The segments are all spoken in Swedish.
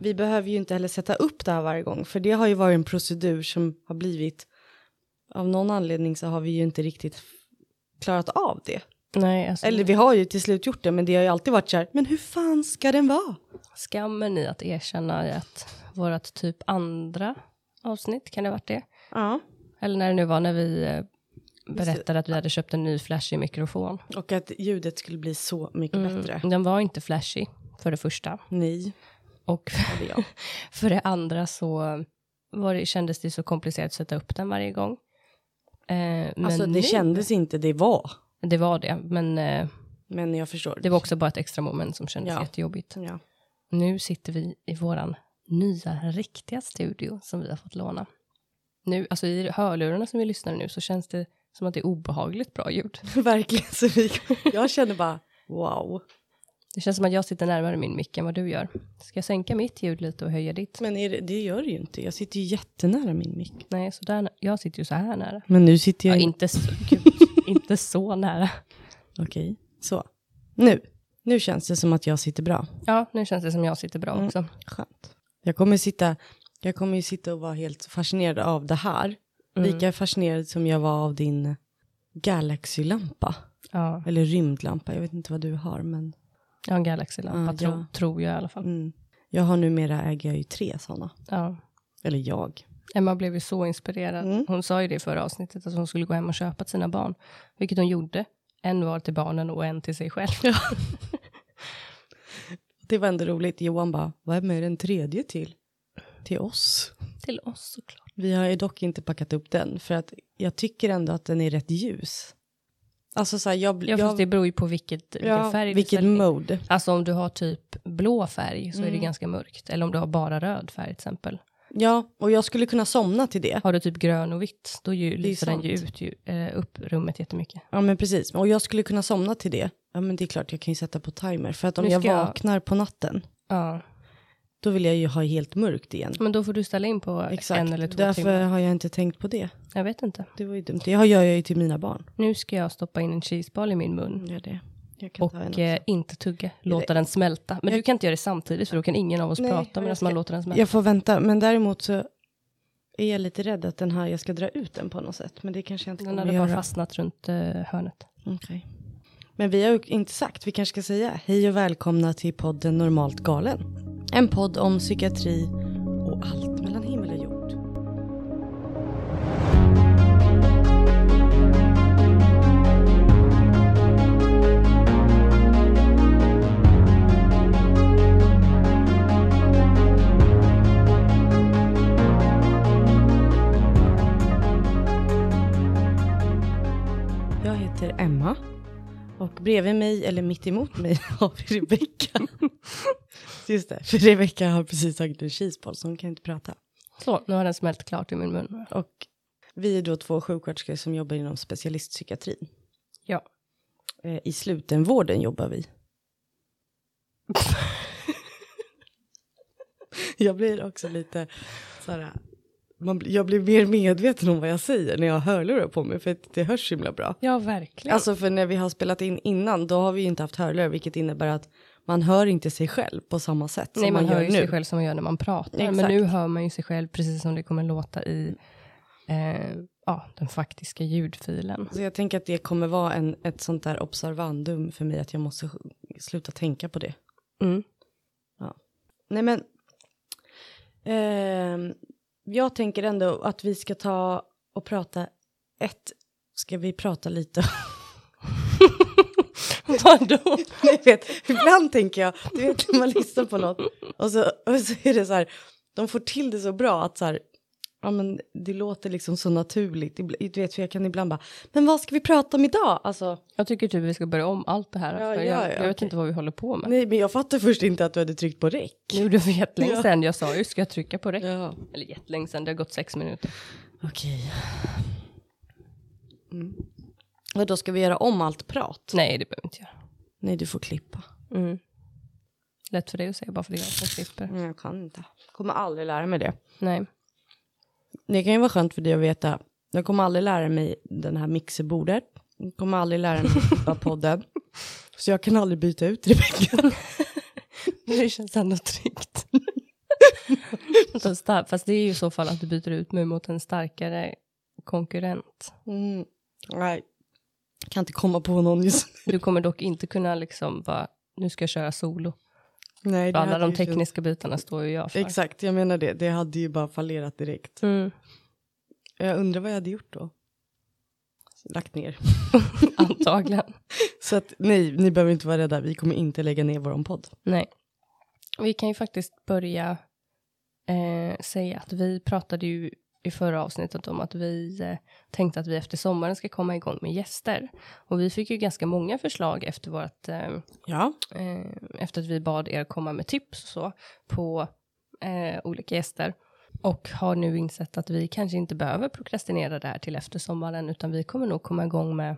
vi behöver ju inte heller sätta upp det här varje gång, för det har ju varit en procedur som har blivit, av någon anledning så har vi ju inte riktigt klarat av det. Nej, alltså, Eller vi har ju till slut gjort det, men det har ju alltid varit så här, men hur fan ska den vara? skammen i att erkänna att vårt typ andra avsnitt, kan det ha varit det? Ja. Eller när det nu var när vi eh, berättade att vi hade köpt en ny flashig mikrofon. Och att ljudet skulle bli så mycket bättre. Den var inte flashig, för det första. Nej, Och jag. för det andra så var det, kändes det så komplicerat att sätta upp den varje gång. Eh, men Alltså det nu, kändes inte, det var. Det var det, men eh, Men jag förstår. det var också bara ett extra moment som kändes Ja. jättejobbigt. Ja. Nu sitter vi i våran nya riktiga studio som vi har fått låna. Nu, alltså i hörlurarna som vi lyssnar nu så känns det som att det är obehagligt bra ljud. Verkligen, så vi, jag känner bara wow. Det känns som att jag sitter närmare min mick än vad du gör. Ska jag sänka mitt ljud lite och höja ditt? Men det, det gör det ju inte, jag sitter ju jättenära min mick. Nej, så där, jag sitter ju så här nära. Men nu sitter Ja, jag... inte, så, gud, inte så nära. Okej, så. Nu. Nu känns det som att jag sitter bra. Ja, nu känns det som jag sitter bra också. Skönt. Jag kommer, sitta, jag kommer ju sitta och vara helt fascinerad av det här. Lika fascinerad som jag var av din Galaxy-lampa. Ja, Eller rymdlampa, jag vet inte vad du har men. Jag har en Galaxy-lampa, Ja, tro, ja. tror jag i alla fall. Mm. Jag har numera äger jag ju tre sådana. Ja. Eller jag. Emma blev ju så inspirerad. Mm. Hon sa ju det i förra avsnittet, att hon skulle gå hem och köpa till sina barn. Vilket hon gjorde. En var till barnen och en till sig själv. Det var ändå roligt. Johan bara, vad är den tredje till? Till oss. till oss såklart. Vi har ju dock inte packat upp den för att jag tycker ändå att den är rätt ljus. Alltså så här, jag, Ja, fast det beror ju på vilket, vilken ja, färg du vilket in. mode. Alltså om du har typ blå färg så är det Mm. ganska mörkt. Eller om du har bara röd färg till exempel. Ja, och jag skulle kunna somna till det. Har du typ grön och vitt, då lyser den ju ut ju, eh, upp rummet jättemycket. Ja, men precis. Och jag skulle kunna somna till det. Ja, men det är klart jag kan ju sätta på timer. För att om jag ska jag- vaknar på natten, Ja, då vill jag ju ha helt mörkt igen. men då får du ställa in på Exakt. en eller två Därför timmar. har jag inte tänkt på det. Jag vet inte. Det var ju dumt. Det gör jag ju till mina barn. Nu ska jag stoppa in en cheeseball i min mun. Gör det. Jag kan Och eh, inte tugga, låta den smälta. Men Jag- du kan inte göra det samtidigt för då kan ingen av oss Nej, prata medan ska- man låter den smälta. Jag får vänta, men däremot så är jag lite rädd att den här, jag ska dra ut den på något sätt. Men det kanske jag inte Den kommer hade göra. bara fastnat runt eh, hörnet. Okej. Men vi har ju inte sagt, vi kanske ska säga hej och välkomna till podden Normalt galen. En podd om psykiatri och allt mellan himmel och jord. Jag heter Emma och bredvid mig, eller mitt emot mig, har vi Rebecka. Just det, för Rebecka har precis tagit en cheeseball så hon kan inte prata. Så, nu har den smält klart i min mun. Och vi är då två sjuksköterskor som jobbar inom specialistpsykiatrin. Ja. Eh, I slutenvården jobbar vi. jag blir också lite så här, man, jag blir mer medveten om vad jag säger när jag har hörlurar på mig för att det hörs himla bra. Ja, verkligen. Alltså för när vi har spelat in innan då har vi ju inte haft hörlurar vilket innebär att man hör inte sig själv på samma sätt Nej, som man, man, hör gör ju nu. sig själv som man gör när man pratar. Men Exakt. nu hör man ju sig själv precis som det kommer låta i eh, ja, den faktiska ljudfilen. Så jag tänker att det kommer vara en, ett sånt där observandum för mig att jag måste sluta tänka på det. Mm. Nej men, ehm, jag tänker ändå att vi ska ta och prata ett, ska vi prata lite Vadå? Jag vet, ibland tänker jag, du vet när man lyssnar på något och så, och så är det så här, de får till det så bra att så här, ja men det låter liksom så naturligt. Du vet, för jag kan ibland bara, men vad ska vi prata om idag? Alltså, Jag tycker typ vi ska börja om allt det här. Ja, för ja, jag, ja, jag vet inte vad vi håller på med. nej men jag fattar först inte att du hade tryckt på räck. Det gjorde för jättelänge Ja. sedan. Jag sa ju, ska jag trycka på räck? Eller jättelänge sedan, det har gått sex minuter. okej. Mm. Och då ska vi göra om allt prat? Nej, det behöver vi inte göra. Nej, du får klippa. Mm. Lätt för dig att säga, bara för det är jag som slipper. Mm, Jag kan inte. Kommer aldrig lära mig det. Nej. Det kan ju vara skönt för dig att veta. Jag kommer aldrig lära mig den här mixerbordet. Jag kommer aldrig lära mig att klippa podden. Så jag kan aldrig byta ut Rebecka. Det känns ändå tryggt. Fast det är ju i så fall att du byter ut mig mot en starkare konkurrent. Mm. Nej, kan inte komma på någon just nu. Du kommer dock inte kunna liksom bara, nu ska jag köra solo. Nej, För alla de tekniska bitarna står ju jag för. Exakt, jag menar det. Det hade ju bara fallerat direkt. Mm. Jag undrar vad jag hade gjort då. Lagt ner. Antagligen. Så att nej, ni behöver inte vara rädda. Vi kommer inte lägga ner vår podd. Nej. Vi kan ju faktiskt börja eh, säga att vi pratade ju i förra avsnittet om att vi eh, tänkte att vi efter sommaren ska komma igång med gäster. Och vi fick ju ganska många förslag efter vårt, eh, Ja. eh, efter att vi bad er komma med tips och så på eh, olika gäster. Och har nu insett att vi kanske inte behöver prokrastinera det här till efter sommaren utan vi kommer nog komma igång med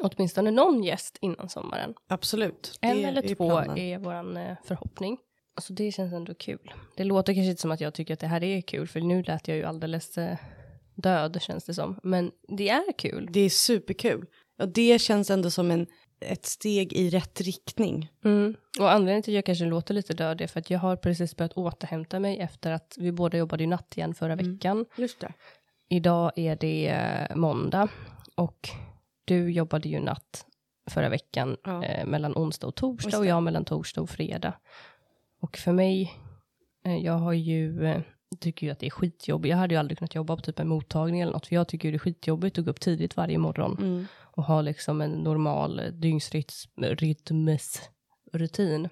åtminstone någon gäst innan sommaren. Absolut. En eller två planen. är vår förhoppning. Så det känns ändå kul. Det låter kanske inte som att jag tycker att det här är kul, för nu lät jag ju alldeles eh, död känns det som. Men det är kul. Det är superkul. Och det känns ändå som en, ett steg i rätt riktning. Mm. Och anledningen till att jag kanske låter lite död är för att jag har precis börjat återhämta mig efter att vi båda jobbade i natt igen förra veckan. Just det. Idag är det eh, måndag och du jobbade ju natt förra veckan Ja. eh, mellan onsdag och torsdag och jag mellan torsdag och fredag. Och för mig, eh, jag har ju, eh, tycker ju att det är skitjobbigt. Jag hade ju aldrig kunnat jobba på typ en mottagning eller något, för jag tycker ju det är skitjobbigt att gå upp tidigt varje morgon Mm. och ha liksom en normal eh, dygnsrytmsrutin.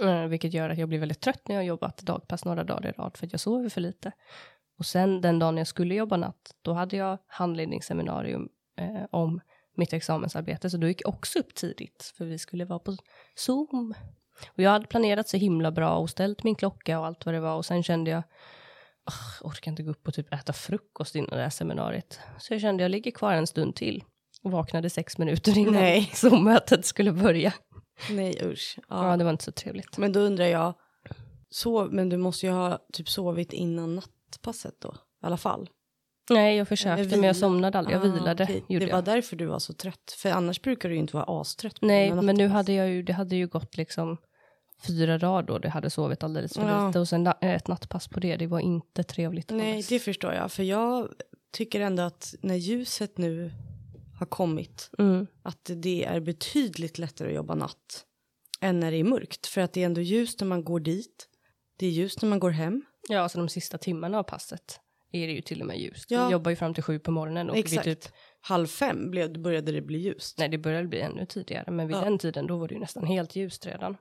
Eh, vilket gör att jag blir väldigt trött när jag har jobbat dagpass några dagar i rad för att jag sover för lite. Och sen den dagen jag skulle jobba natt, då hade jag handledningsseminarium eh, om mitt examensarbete, så då gick jag också upp tidigt, för vi skulle vara på Zoom. Och jag hade planerat så himla bra och ställt min klocka och allt vad det var och sen kände jag, "Åh, jag orkar inte gå upp och typ äta frukost innan det här seminariet. Så jag kände jag ligger kvar en stund till och vaknade sex minuter innan Nej. Zoom-mötet skulle börja. Nej usch. Ja. Ja. det var inte så trevligt. Men då undrar jag, sov, men du måste ju ha typ sovit innan nattpasset då? I alla fall. Nej, jag försökte Eller men jag vila. somnade aldrig. Jag Ah, vilade, okej. gjorde Det jag. var därför du var så trött. För annars brukar du inte vara astrött. på Nej, men nu hade jag ju, det hade ju gått liksom fyra dagar då det hade sovit alldeles för Ja. lite och sen na- ett nattpass på det, det var inte trevligt Nej, det förstår jag. För jag tycker ändå att när ljuset nu har kommit, Mm. att det är betydligt lättare att jobba natt än när det är mörkt. För att det är ändå ljust när man går dit. Det är ljust när man går hem. Ja, alltså de sista timmarna av passet är det ju till och med ljust. Ja. Vi jobbar ju fram till sju på morgonen och Exakt. typ, Halv fem blev, började det bli ljust. nej det började bli ännu tidigare, men vid Ja. den tiden då var det ju nästan helt ljust redan.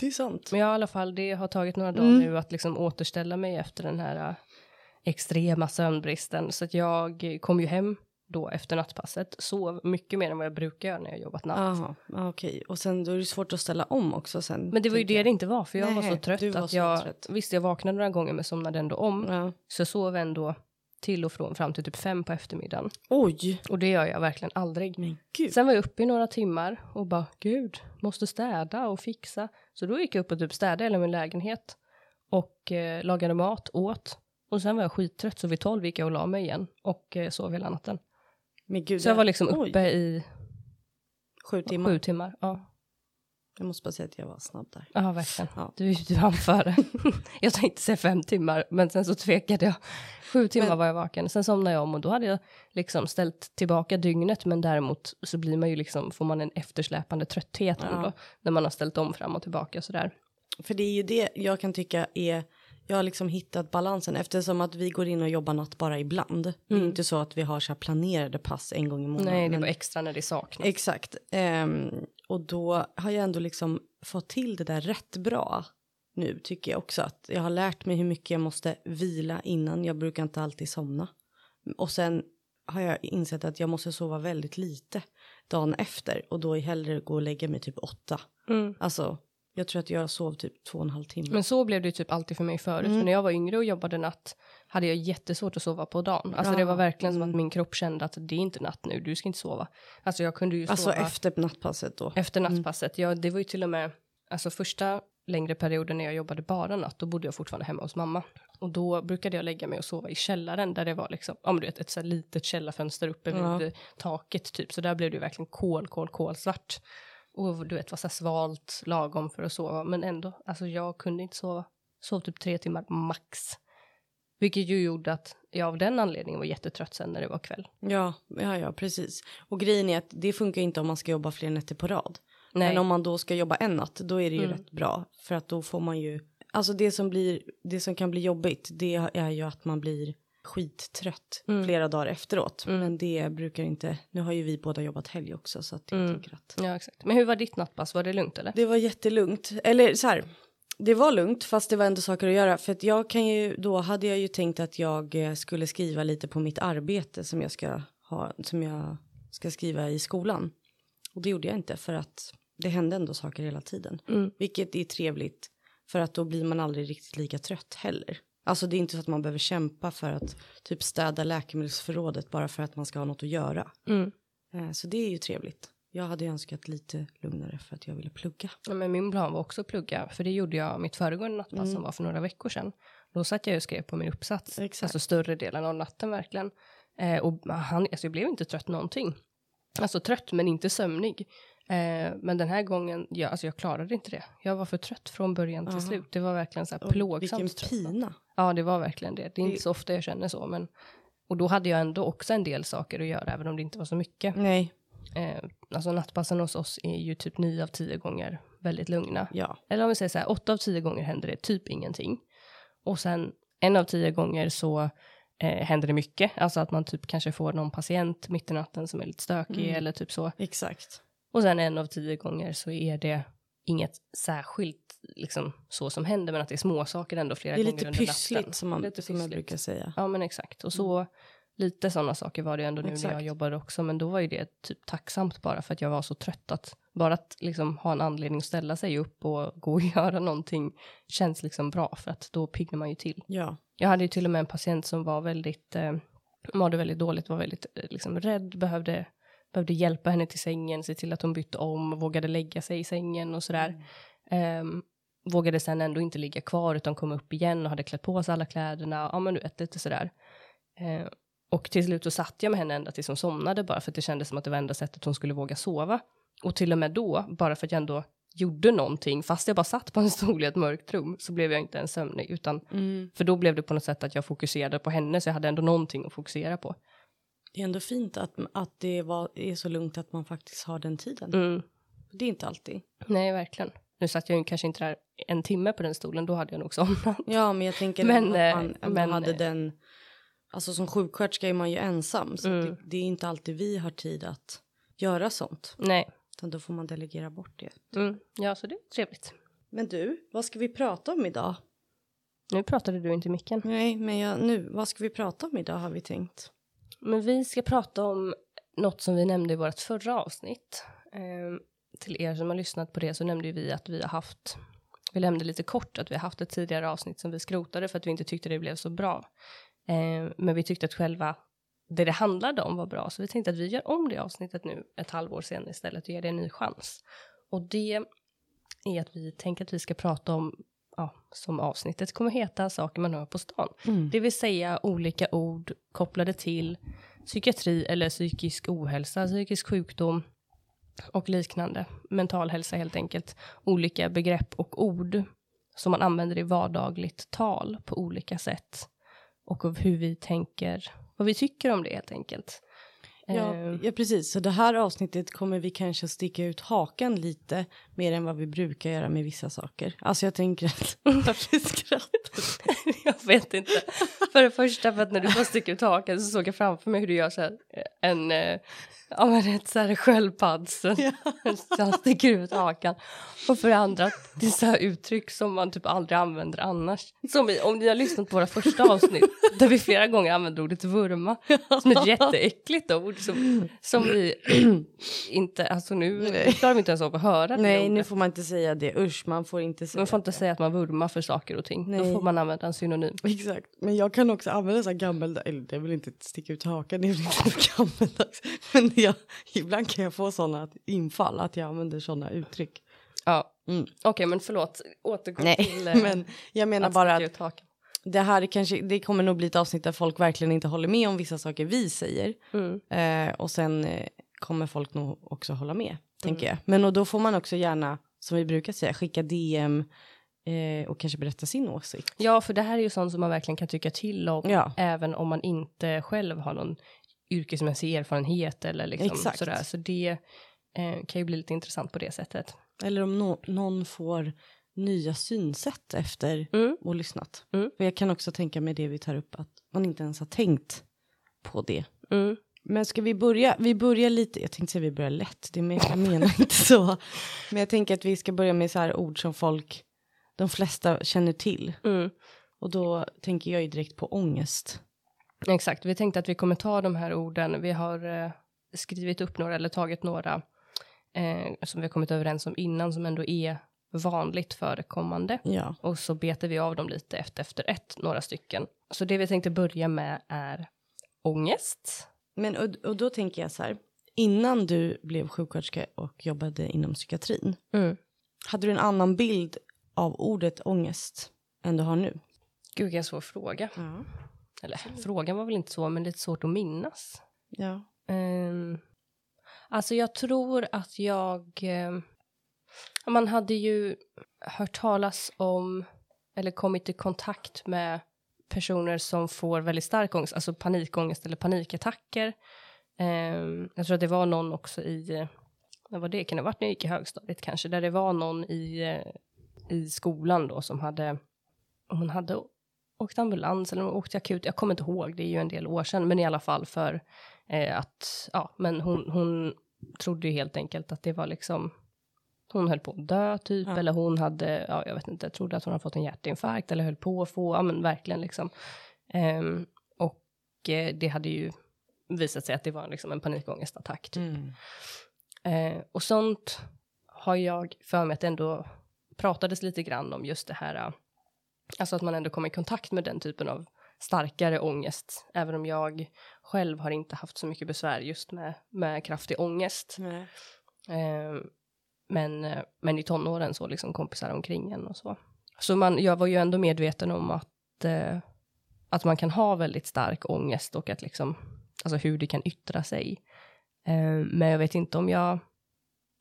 Det är sant. Men ja, i alla fall, det har tagit några dagar Mm. nu att liksom återställa mig efter den här äh, extrema sömnbristen. Så att jag kom ju hem då efter nattpasset, sov mycket mer än vad jag brukar göra när jag jobbat natt. Jaha, ja, okej. Och sen då är det svårt att ställa om också sen. Men det var ju det jag. det inte var, för jag var Nej, så trött var att så jag, trött. visst jag vaknade några gånger men somnade ändå om. Ja. Så jag sov ändå till och från fram till typ fem på eftermiddagen. Oj, Och det gör jag verkligen aldrig. men gud. Sen var jag uppe i några timmar och bara, gud, måste städa och fixa. Så då gick jag upp och typ städade hela min lägenhet och eh, lagade mat, åt. Och sen var jag skittrött så vid tolv gick jag och la mig igen och eh, sov hela natten. Men gud, Så jag var liksom oj, uppe i sju timmar. sju timmar. Ja, Jag måste bara säga att jag var snabb där. ja verkligen. Ja. Du, du hann före. jag tänkte säga fem timmar, men sen så tvekade jag. Sju timmar Men- var jag vaken. Sen somnade jag om och då hade jag liksom ställt tillbaka dygnet, men däremot så blir man ju liksom, får man en eftersläpande trötthet Ja. ändå, när man har ställt om fram och tillbaka sådär. För det är ju det jag kan tycka är, jag har liksom hittat balansen eftersom att vi går in och jobbar natt bara ibland. Det är ju inte så att vi har så planerade pass en gång i månaden. Mm. Nej, det men- var extra när det saknas. Exakt. Ehm, och då har jag ändå liksom fått till det där rätt bra nu tycker jag också att jag har lärt mig hur mycket jag måste vila innan. Jag brukar inte alltid somna. Och sen har jag insett att jag måste sova väldigt lite dagen efter och då är hellre gå och lägga mig typ åtta. Mm. Alltså, jag tror att jag sov typ två och en halv timme. Men så blev det ju typ alltid för mig förut. Mm. För när jag var yngre och jobbade natt hade jag jättesvårt att sova på dagen. Alltså Ja, det var verkligen som mm. att min kropp kände att det är inte natt nu, du ska inte sova. Alltså jag kunde ju alltså sova efter nattpasset då. efter nattpasset. Ja, det var ju till och med, alltså första längre perioden när jag jobbade bara natt, då bodde jag fortfarande hemma hos mamma. Och då brukade jag lägga mig och sova i källaren där det var liksom, men du vet ett så litet källarfönster uppe Ja. vid taket typ. Så där blev det ju verkligen kol, kol, kolsvart. Och du vet var så svalt, lagom för att sova. Men ändå, alltså jag kunde inte sova. Sov typ tre timmar max. Vilket ju gjorde att jag av den anledningen var jättetrött sen när det var kväll. Ja, ja, ja, precis. Och grejen är att det funkar inte om man ska jobba fler nätter på rad. Nej. Men om man då ska jobba en natt, då är det ju Mm. rätt bra. För att då får man ju, alltså det som blir, det som kan bli jobbigt, det är ju att man blir skittrött Mm. flera dagar efteråt. Mm. Men det brukar inte, nu har ju vi båda jobbat helg också så att jag Mm. tänker att. Ja, exakt. Men hur var ditt nattpass? Var det lugnt eller? Det var jättelugnt, eller så här. Det var lugnt fast det var ändå saker att göra för att jag kan ju då hade jag ju tänkt att jag eh, skulle skriva lite på mitt arbete som jag ska ha som jag ska skriva i skolan. Och det gjorde jag inte för att det hände ändå saker hela tiden. Mm. Vilket är trevligt för att då blir man aldrig riktigt lika trött heller. Alltså det är inte så att man behöver kämpa för att typ städa läkemedelsförrådet bara för att man ska ha något att göra. Mm. Eh, Så det är ju trevligt. Jag hade önskat lite lugnare för att jag ville plugga. Ja, men min plan var också att plugga, för det gjorde jag mitt föregående nattpass Mm. som var för några veckor sedan. Då satt jag och skrev på min uppsats, Exakt. alltså större delen av natten verkligen. Eh, och han, alltså jag blev inte trött någonting. Alltså trött men inte sömnig. Eh, men den här gången, ja, alltså jag klarade inte det. Jag var för trött från början till Aha. slut. Det var verkligen så här plågsamt Vilken pina. Ja, det var verkligen det. Det är Det- inte så ofta jag känner så, men och då hade jag ändå också en del saker att göra, även om det inte var så mycket. Nej, Eh, alltså nattpassen hos oss är ju typ nio av tio gånger väldigt lugna. ja. Eller om vi säger så här, åtta av tio gånger händer det typ ingenting. Och sen en av tio gånger så eh, händer det mycket. Alltså att man typ kanske får någon patient mitt i natten som är lite stökig Mm. eller typ så. Exakt. Och sen en av tio gånger så är det inget särskilt liksom så som händer men att det är små saker ändå flera Det är gånger lite under pyssligt natten. som, man, Lite som jag pyssligt. brukar säga. Ja men exakt och så lite sådana saker var det ändå nu när Exakt. jag jobbade också men då var ju det typ tacksamt bara för att jag var så trött att bara att liksom ha en anledning att ställa sig upp och gå och göra någonting känns liksom bra för att då piggnar man ju till. Ja. Jag hade ju till och med en patient som var väldigt, eh, mådde väldigt dåligt, var väldigt eh, liksom rädd, behövde, behövde hjälpa henne till sängen, se till att hon bytte om, vågade lägga sig i sängen och sådär. Ehm, vågade sen ändå inte ligga kvar utan kom upp igen och hade klätt på sig alla kläderna, ja men du vet lite sådär. Ehm, och till slut så satt jag med henne ända tills hon somnade bara för att det kändes som att det var enda sättet hon skulle våga sova. Och till och med då, bara för att jag ändå gjorde någonting, fast jag bara satt på en stol i ett mörkt rum, så blev jag inte ens sömnig, utan Mm. för då blev det på något sätt att jag fokuserade på henne, så jag hade ändå någonting att fokusera på. Det är ändå fint att, att det var, är så lugnt att man faktiskt har den tiden. Mm. Det är inte alltid. Nej, verkligen. Nu satt jag ju kanske inte där en timme på den stolen, då hade jag nog somnat. Ja, men jag tänker Men, eh, att man ändå men, hade eh, den... Alltså som sjuksköterska är man ju ensam. Så Mm. det, det är inte alltid vi har tid att göra sånt. Nej. Utan då får man delegera bort det. Mm. Ja, så det är trevligt. Men du, vad ska vi prata om idag? Nu pratade du inte i micken. Nej, men jag, nu, vad ska vi prata om idag har vi tänkt. Men vi ska prata om något som vi nämnde i vårt förra avsnitt. Eh, till er som har lyssnat på det så nämnde vi att vi har haft, vi nämnde lite kort att vi har haft ett tidigare avsnitt som vi skrotade för att vi inte tyckte det blev så bra. Eh, men vi tyckte att själva det det handlade om var bra så vi tänkte att vi gör om det avsnittet nu ett halvår senare istället och ger det en ny chans. Och det är att vi tänker att vi ska prata om, ja, som avsnittet kommer heta, saker man hör på stan. Mm. Det vill säga olika ord kopplade till psykiatri eller psykisk ohälsa, psykisk sjukdom och liknande. Mental hälsa helt enkelt. Olika begrepp och ord som man använder i vardagligt tal på olika sätt. Och av hur vi tänker, vad vi tycker om det helt enkelt. Ja, Eh, ja, precis. Så det här avsnittet kommer vi kanske sticka ut hakan lite mer än vad vi brukar göra med vissa saker. Alltså jag tänker att... Varför skrattar jag vet inte. För det första för att när du bara sticker ut hakan så såg jag framför mig hur du gör så här, eh, en, eh, ja men ett så här sköldpadds, han sticker ut hakan. Och för det andra det är så här uttryck som man typ aldrig använder annars. Som i, om ni har lyssnat på våra första avsnitt där vi flera gånger använder ordet vurma som ett jätteäckligt ord som, som vi inte, alltså nu klarar vi inte ens av att höra Nej, nu får man inte säga det. Usch, man får inte säga Man får inte det. säga att man vurmar för saker och ting. Då Nej. får man använda en synonym. Exakt, men jag kan också använda så här gammel, eller det är väl inte sticka ut hakan, det är väl inte för gammeldags. Men jag, ibland kan jag få sådana infall att jag använder sådana uttryck. Ja, Mm. okej men förlåt. Återgå Nej, till eh, men jag menar bara att. Det här är kanske, det kommer nog bli ett avsnitt där folk verkligen inte håller med om vissa saker vi säger. Mm. Eh, och sen eh, kommer folk nog också hålla med, tänker jag. Men och då får man också gärna, som vi brukar säga, skicka DM eh, och kanske berätta sin åsikt. Ja, för det här är ju sånt som man verkligen kan tycka till om, Ja. även om man inte själv har någon yrkesmässig erfarenhet eller liksom Exakt. sådär. Så det eh, kan ju bli lite intressant på det sättet. Eller om nå- någon får nya synsätt efter Mm. och lyssnat. Mm. För jag kan också tänka mig det vi tar upp, att man inte ens har tänkt på det. Mm. Men ska vi börja, vi börjar lite, jag tänkte säga vi börjar lätt, det men jag menar inte så. Men jag tänker att vi ska börja med så här ord som folk, de flesta känner till. Mm. Och då tänker jag ju direkt på ångest. Exakt, vi tänkte att vi kommer ta de här orden. Vi har eh, skrivit upp några eller tagit några eh, som vi har kommit överens om innan som ändå är vanligt förekommande. Ja. Och så betar vi av dem lite efter, efter ett, några stycken. Så det vi tänkte börja med är ångest. Men och, och då tänker jag så här, innan du blev sjuksköterska och jobbade inom psykiatrin, Mm. hade du en annan bild av ordet ångest än du har nu? Gud, vilken svår fråga. Ja. Eller frågan var väl inte så, men lite svårt att minnas. Ja. Um, alltså jag tror att jag... ehm, man hade ju hört talas om eller kommit i kontakt med personer som får väldigt stark ångest, alltså panikångest eller panikattacker. Ehm, jag tror att det var någon också i, vad var det, kan det ha varit när jag gick i högstadiet kanske, där det var någon i, eh, i skolan då som hade, hon hade åkt ambulans eller hon åkte akut, jag kommer inte ihåg, det är ju en del år sedan, men i alla fall för eh, att, ja, men hon, hon trodde ju helt enkelt att det var liksom, hon höll på att dö typ, Ja. eller hon hade, ja jag vet inte, trodde att hon hade fått en hjärtinfarkt eller höll på att få, ja men verkligen liksom. Ehm, och eh, det hade ju visat sig att det var liksom en panikångestattack typ. Mm. Eh, och sånt har jag för mig att det ändå pratades lite grann om just det här, eh, alltså att man ändå kommer i kontakt med den typen av starkare ångest, även om jag själv har inte haft så mycket besvär just med, med kraftig ångest. Nej. Eh, men, eh, men i tonåren så liksom kompisar omkring en och så. Så man, jag var ju ändå medveten om att, eh, att man kan ha väldigt stark ångest och att liksom, alltså hur det kan yttra sig. Eh, men jag vet inte om jag,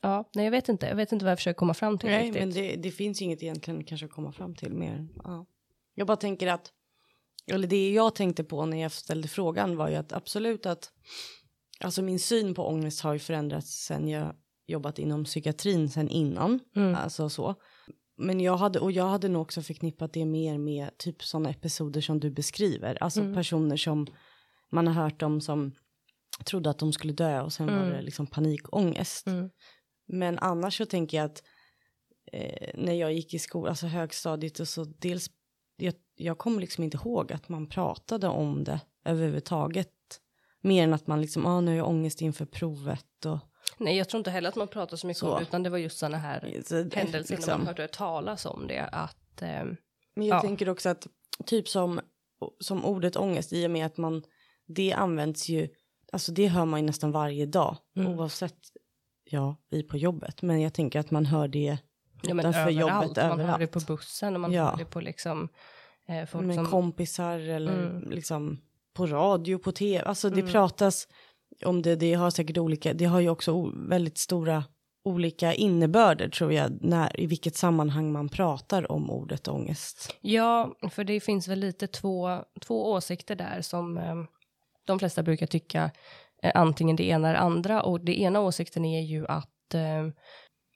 ja, nej jag vet inte, jag vet inte vad jag försöker komma fram till Nej, riktigt. men det, det finns inget egentligen kanske att komma fram till mer. Ja. Jag bara tänker att, eller det jag tänkte på när jag ställde frågan var ju att absolut att, alltså min syn på ångest har ju förändrats sen jag jobbat inom psykiatrin sen innan, Mm. alltså så. Men jag hade, och jag hade nog också förknippat det mer med typ sådana episoder som du beskriver, alltså Mm. personer som man har hört om som trodde att de skulle dö och sen var Mm. det liksom panikångest. Mm. Men annars så tänker jag att eh, när jag gick i skolan, alltså högstadiet och så dels, jag, jag kommer liksom inte ihåg att man pratade om det överhuvudtaget. Mer än att man liksom, ah, nu har jag ångest inför provet och Nej, jag tror inte heller att man pratar så mycket Så. om det, utan det var just sådana här så, händelser när liksom. man hörde talas om det, att ehm, Men jag Ja. tänker också att typ som, som ordet ångest i och med att man, det används ju, alltså det hör man ju nästan varje dag Mm. oavsett, ja, vi på jobbet, men jag tänker att man hör det ja, men överallt, jobbet, man hör det överallt. på bussen och man Ja. hör det på liksom eh, folk med som kompisar eller Mm. liksom på radio, på tv. Alltså det Mm. pratas om det, det har säkert olika, det har ju också o, väldigt stora olika innebörder tror jag, när, i vilket sammanhang man pratar om ordet ångest. Ja, för det finns väl lite två, två åsikter där som eh, de flesta brukar tycka eh, antingen det ena eller andra. Och det ena åsikten är ju att, eh,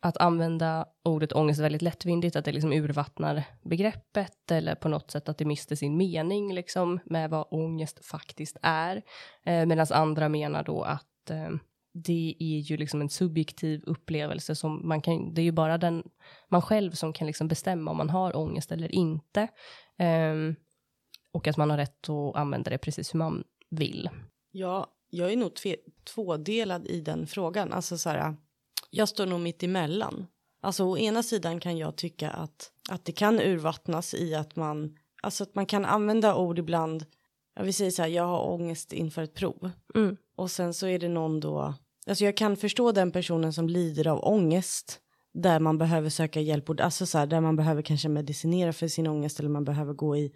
att använda ordet ångest väldigt lättvindigt, att det liksom urvattnar begreppet eller på något sätt att det mister sin mening liksom med vad ångest faktiskt är. Eh, Medan andra menar då att eh, det är ju liksom en subjektiv upplevelse som man kan, det är ju bara den man själv som kan liksom bestämma om man har ångest eller inte. Eh, och att man har rätt att använda det precis hur man vill. Ja, jag är nog tve, tvådelad i den frågan. Alltså så här, jag står nog mitt emellan. Alltså å ena sidan kan jag tycka att, att det kan urvattnas i att man, alltså att man kan använda ord ibland, jag vill säga så här, jag har ångest inför ett prov. Mm. Och sen så är det någon då, alltså jag kan förstå den personen som lider av ångest där man behöver söka hjälp, och- alltså så här, där man behöver kanske medicinera för sin ångest eller man behöver gå i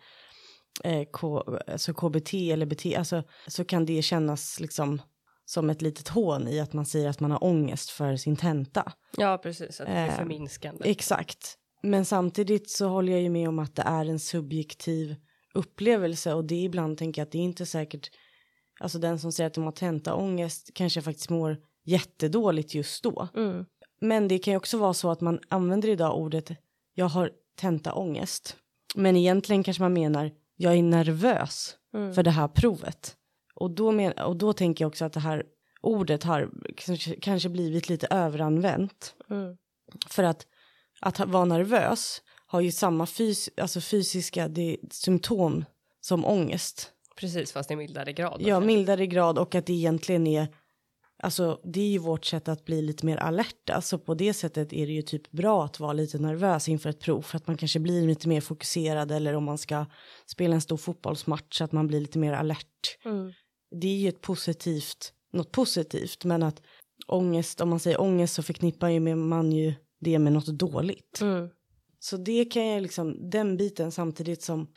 eh, K, alltså KBT eller BT, alltså så kan det kännas liksom som ett litet hån i att man säger att man har ångest för sin tenta. Ja, precis. Att det är Eh, förminskande. Exakt. Men samtidigt så håller jag ju med om att det är en subjektiv upplevelse och det är ibland tänker jag att det är inte säkert, alltså den som säger att de har tentaångest kanske faktiskt mår jättedåligt just då. Mm. Men det kan ju också vara så att man använder idag ordet jag har tentaångest. Men egentligen kanske man menar jag är nervös Mm. för det här provet. Och då, men, och då tänker jag också att det här ordet har kanske, blivit lite överanvänt. Mm. För att, att vara nervös har ju samma fys, alltså fysiska det, symptom som ångest. Precis, fast i mildare grad. Ja, mildare grad och att det egentligen är, alltså det är ju vårt sätt att bli lite mer alerta. Så på det sättet är det ju typ bra att vara lite nervös inför ett prov för att man kanske blir lite mer fokuserad eller om man ska spela en stor fotbollsmatch så att man blir lite mer alert. Mm. Det är ju ett positivt, något positivt, men att ångest, om man säger ångest så förknippar ju med, man ju det med något dåligt. Mm. Så det kan jag liksom, den biten samtidigt som,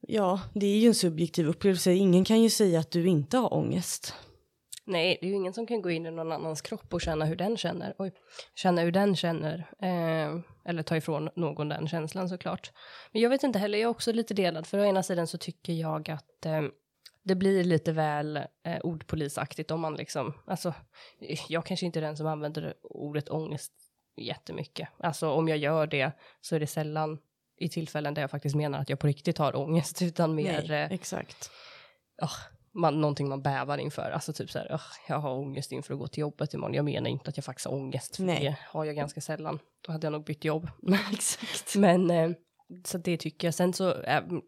ja, det är ju en subjektiv upplevelse. Ingen kan ju säga att du inte har ångest. Nej, det är ju ingen som kan gå in i någon annans kropp och känna hur den känner. Oj, känna hur den känner. Eh, eller ta ifrån någon den känslan såklart. Men jag vet inte heller, jag är också lite delad. För å ena sidan så tycker jag att eh, det blir lite väl eh, ordpolisaktigt om man liksom, alltså, jag kanske inte är den som använder ordet ångest jättemycket. Alltså om jag gör det så är det sällan i tillfällen där jag faktiskt menar att jag på riktigt har ångest, utan mer Nej, eh, exakt. man, någonting man bävar inför. Alltså typ så här, "Ugh, jag har ångest inför att gå till jobbet imorgon. Jag menar inte att jag faktiskt har ångest, för Nej. det har jag ganska sällan. Då hade jag nog bytt jobb. exakt. Men eh, så det tycker jag. Sen så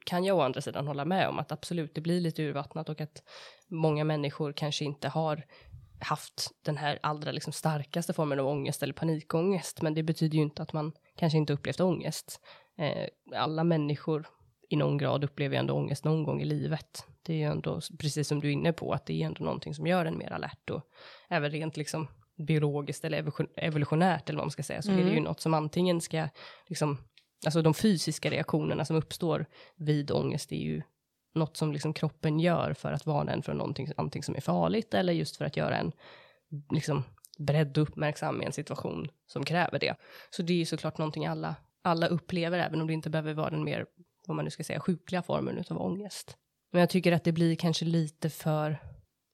kan jag å andra sidan hålla med om att absolut det blir lite urvattnat och att många människor kanske inte har haft den här allra liksom starkaste formen av ångest eller panikångest. Men det betyder ju inte att man kanske inte upplevt ångest. Eh, alla människor i någon grad upplever ju ändå ångest någon gång i livet. Det är ju ändå, precis som du är inne på, att det är ändå någonting som gör en mer alert och även rent liksom biologiskt eller evolution- evolutionärt eller vad man ska säga, så är det ju något som antingen ska liksom, alltså de fysiska reaktionerna som uppstår vid ångest är ju något som liksom kroppen gör för att varna en för någonting, någonting som är farligt eller just för att göra en liksom beredd och uppmärksam i en situation som kräver det. Så det är ju såklart någonting alla, alla upplever, även om det inte behöver vara den mer, vad man nu ska säga, sjukliga formen av ångest. Men jag tycker att det blir kanske lite för,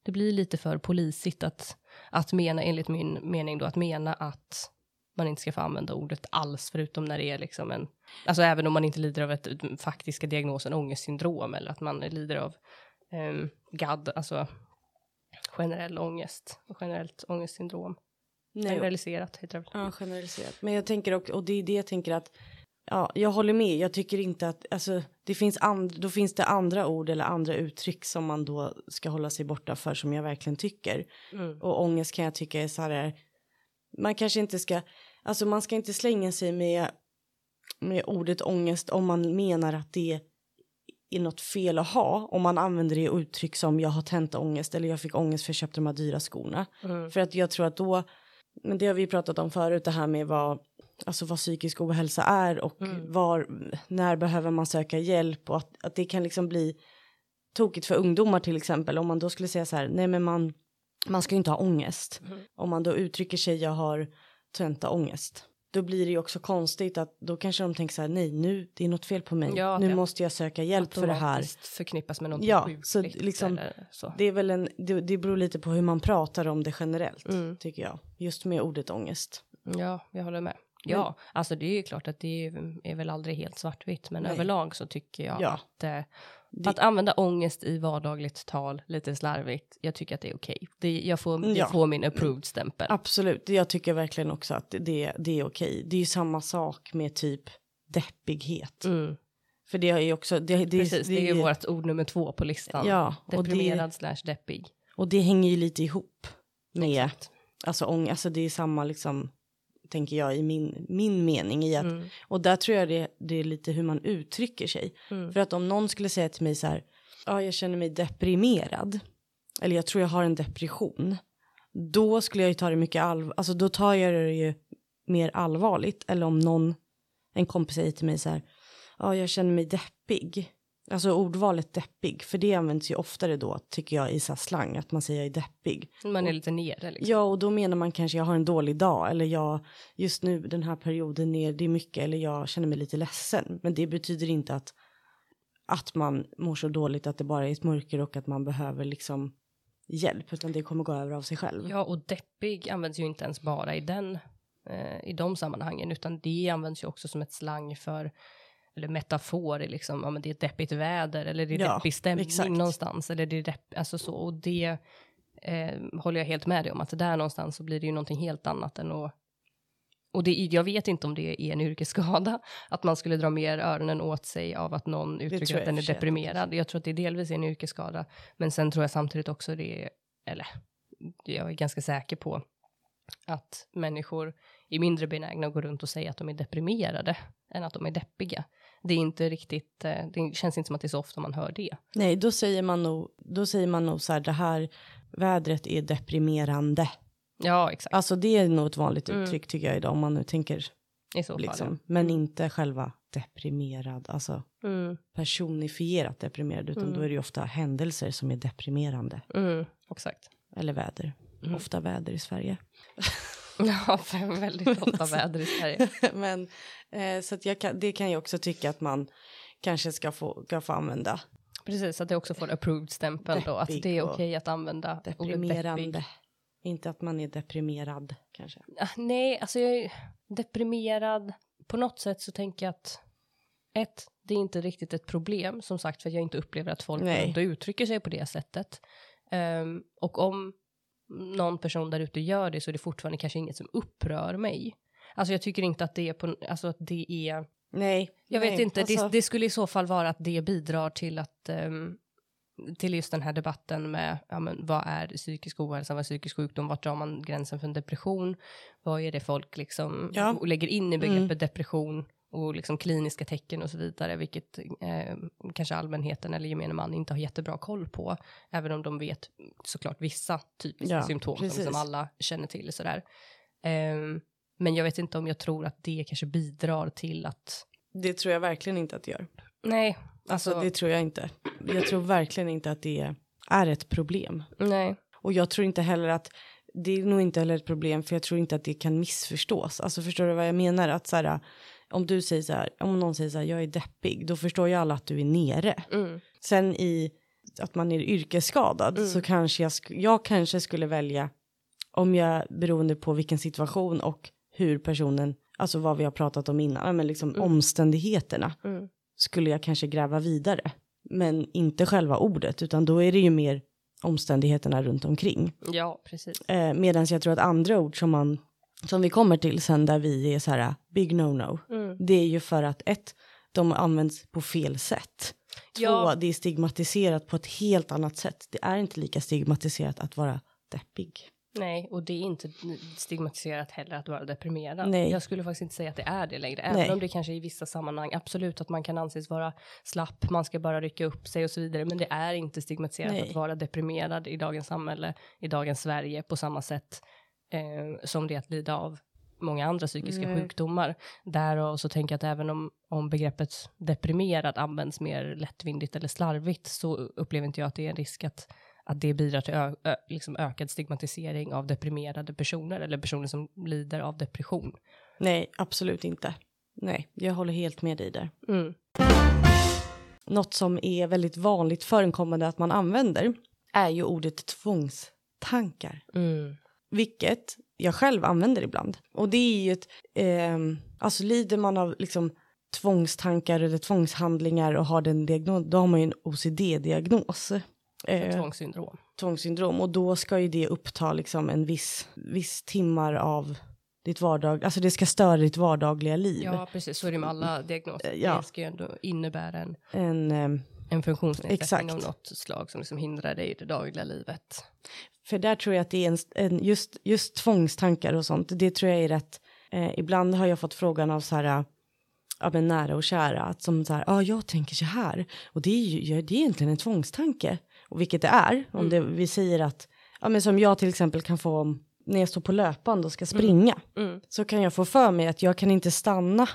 det blir lite för polisigt att, att mena, enligt min mening då, att mena att man inte ska få använda ordet alls, förutom när det är liksom en, alltså även om man inte lider av ett, faktiska diagnosen ångestsyndrom eller att man lider av um, GAD, alltså generell ångest och generellt ångestsyndrom. Nej, Generaliserat heter det. Ja, generaliserat. Men jag tänker också, och det är det jag tänker att, ja, jag håller med. Jag tycker inte att, alltså, det finns and, då finns det andra ord eller andra uttryck som man då ska hålla sig borta för som jag verkligen tycker. Mm. Och ångest kan jag tycka är så här, man kanske inte ska, alltså man ska inte slänga sig med, med ordet ångest om man menar att det är något fel att ha. Om man använder det i uttryck som jag har tentaångest eller jag fick ångest för jag köpte de här dyra skorna. Mm. För att jag tror att då, men det har vi pratat om förut, det här med vad, alltså vad psykisk ohälsa är och Mm. var, när behöver man söka hjälp och att, att det kan liksom bli tokigt för ungdomar till exempel. Om man då skulle säga så här, nej men man, man ska ju inte ha ångest. Mm. Om man då uttrycker sig, jag har tentaångest. Då blir det ju också konstigt att då kanske de tänker så här, nej nu, det är något fel på mig. Ja, nu det- måste jag söka hjälp för det här. Förknippas med något Ja, sjukligt så liksom- så. Det är väl en, det, det beror lite på hur man pratar om det generellt, Mm. tycker jag. Just med ordet ångest. Ja, jag håller med. Ja, alltså det är ju klart att det är, är väl aldrig helt svartvitt, men Nej. överlag så tycker jag Ja. att eh, Det- att använda ångest i vardagligt tal lite slarvigt, jag tycker att det är okej. Det, jag får, det Ja. får min approved-stämpel. Absolut, jag tycker verkligen också att det, det är okej. Det är ju samma sak med typ deppighet. Mm, För det är ju också, det, det, precis, det, är ju vårt ord nummer två på listan. Ja, och det, Deprimerad slash deppig. och det hänger ju lite ihop med, Exakt. alltså ång, alltså det är samma liksom, tänker jag i min, min mening i att, Mm, och där tror jag det, det är lite hur man uttrycker sig. mm, För att om någon skulle säga till mig så här, ja jag känner mig deprimerad, eller jag tror jag har en depression, då skulle jag ju ta det mycket allvar, alltså då tar jag det ju mer allvarligt. Eller om någon, en kompis säger till mig så här, ja jag känner mig deppig, Alltså ordvalet deppig, för det används ju oftare då tycker jag i så slang, att man säger jag är deppig. Man är lite nere liksom. Ja, och då menar man kanske jag har en dålig dag eller jag just nu den här perioden ner, det är mycket eller jag känner mig lite ledsen. Men det betyder inte att att man mår så dåligt att det bara är ett mörker och att man behöver liksom hjälp, utan det kommer gå över av sig själv. Ja, och deppig används ju inte ens bara i den eh, i de sammanhangen, utan det används ju också som ett slang för eller metafor liksom, ja men det är deppigt väder eller det är Ja, deppig stämning exakt. någonstans eller det är depp, alltså så och det eh, håller jag helt med dig om att där någonstans så blir det ju någonting helt annat än att och det, jag vet inte om det är en yrkesskada, att man skulle dra mer öronen åt sig av att någon uttrycker att den är deprimerad. Jag tror att det delvis är en yrkesskada, men sen tror jag samtidigt också det är, eller jag är ganska säker på att människor är mindre benägna att gå runt och säga att de är deprimerade än att de är deppiga. Det är inte riktigt, eh, det känns inte som att det är så ofta man hör det. Nej, då säger man nog, då säger man nog så här, det här vädret är deprimerande. Ja, exakt. Alltså det är nog ett vanligt Mm. uttryck tycker jag idag om man nu tänker I så fall. liksom, men inte själva deprimerad, alltså ja. Mm, personifierat deprimerad, utan Mm. då är det ju ofta händelser som är deprimerande. mm, exakt. Eller väder. Mm. Ofta väder i Sverige. Ja, för väldigt ofta väder i Sverige. Men eh, så att kan, det kan jag också tycka att man kanske ska få, ska få använda. Precis, att det också får approved-stämpel då, att det är okej att använda. Deprimerande. Inte att man är deprimerad kanske. Ah, Nej, alltså jag är deprimerad. På något sätt så tänker jag att ett, det är inte riktigt ett problem, som sagt, för att jag inte upplever att folk Nej. uttrycker sig på det sättet. Ehm, och om någon person där ute gör det så är det fortfarande kanske inget som upprör mig. Alltså jag tycker inte att det är på, alltså att det är, Nej. jag nej, vet inte, alltså- det, det skulle i så fall vara att det bidrar till att ehm, till just den här debatten med ja, men, vad är psykisk ohälsa, vad är psykisk sjukdom, vart drar man gränsen för en depression, vad är det folk liksom Ja. lägger in i begreppet Mm. depression och liksom kliniska tecken och så vidare, vilket eh, kanske allmänheten eller gemene man inte har jättebra koll på, även om de vet såklart vissa typiska Ja, symptom som, precis. som alla känner till sådär. Ehm, men jag vet inte om jag tror att det kanske bidrar till att, Det tror jag verkligen inte att det gör. nej, Alltså, alltså, det tror jag inte. Jag tror verkligen inte att det är ett problem. nej, Och jag tror inte heller att det är nog inte heller ett problem för jag tror inte att det kan missförstås. Alltså förstår du vad jag menar? Att så här, om du säger så här, om någon säger så här, jag är deppig, då förstår ju alla att du är nere. mm, Sen i att man är yrkesskadad Mm. så kanske jag, jag kanske skulle välja om jag beroende på vilken situation och hur personen, alltså vad vi har pratat om innan, men liksom Mm. omständigheterna mm, skulle jag kanske gräva vidare. Men inte själva ordet, utan då är det ju mer omständigheterna runt omkring. ja, precis. Eh, Medan jag tror att andra ord som man, som vi kommer till sen där vi är så här, big no-no, Mm. det är ju för att ett, de används på fel sätt. Två, Ja. det är stigmatiserat på ett helt annat sätt. Det är inte lika stigmatiserat att vara deppig. Nej, och det är inte stigmatiserat heller att vara deprimerad. Nej. Jag skulle faktiskt inte säga att det är det längre, även Nej. om det kanske i vissa sammanhang absolut att man kan anses vara slapp, man ska bara rycka upp sig och så vidare, men det är inte stigmatiserat Nej. att vara deprimerad i dagens samhälle, i dagens Sverige på samma sätt eh, som det är att lida av många andra psykiska Nej. sjukdomar. Därav så tänker jag att även om, om begreppet deprimerad används mer lättvindigt eller slarvigt så upplever inte jag att det är en risk att att det bidrar till ö, ö, liksom ökad stigmatisering av deprimerade personer eller personer som lider av depression. Nej, absolut inte. Nej, jag håller helt med dig där. Mm. Något som är väldigt vanligt förekommande att man använder är ju ordet tvångstankar. Mm. Vilket jag själv använder ibland. Och det är ju ett, ehm, alltså lider man av liksom tvångstankar eller tvångshandlingar och har den diagnos, då har man ju en OCD-diagnos. Eh, Tvångssyndrom. tvångssyndrom och då ska ju det uppta liksom en viss, viss timmar av ditt vardag, alltså det ska störa ditt vardagliga liv. Ja, precis. Så är det med alla diagnoser. Eh, ja. Det ska ju ändå innebära en, En, ehm, en funktionsnedsättning Exakt. av något slag som liksom hindrar dig i det dagliga livet. För där tror jag att det är en, en just, just tvångstankar och sånt, det tror jag är rätt. Eh, ibland har jag fått frågan av så här, ja men nära och kära, att som så här, ja jag tänker så här, och det är ju, ja, det är egentligen en tvångstanke, och vilket det är, om det, vi säger att, ja men som jag till exempel kan få när jag står på löpband och ska springa, Mm. så kan jag få för mig att jag kan inte stanna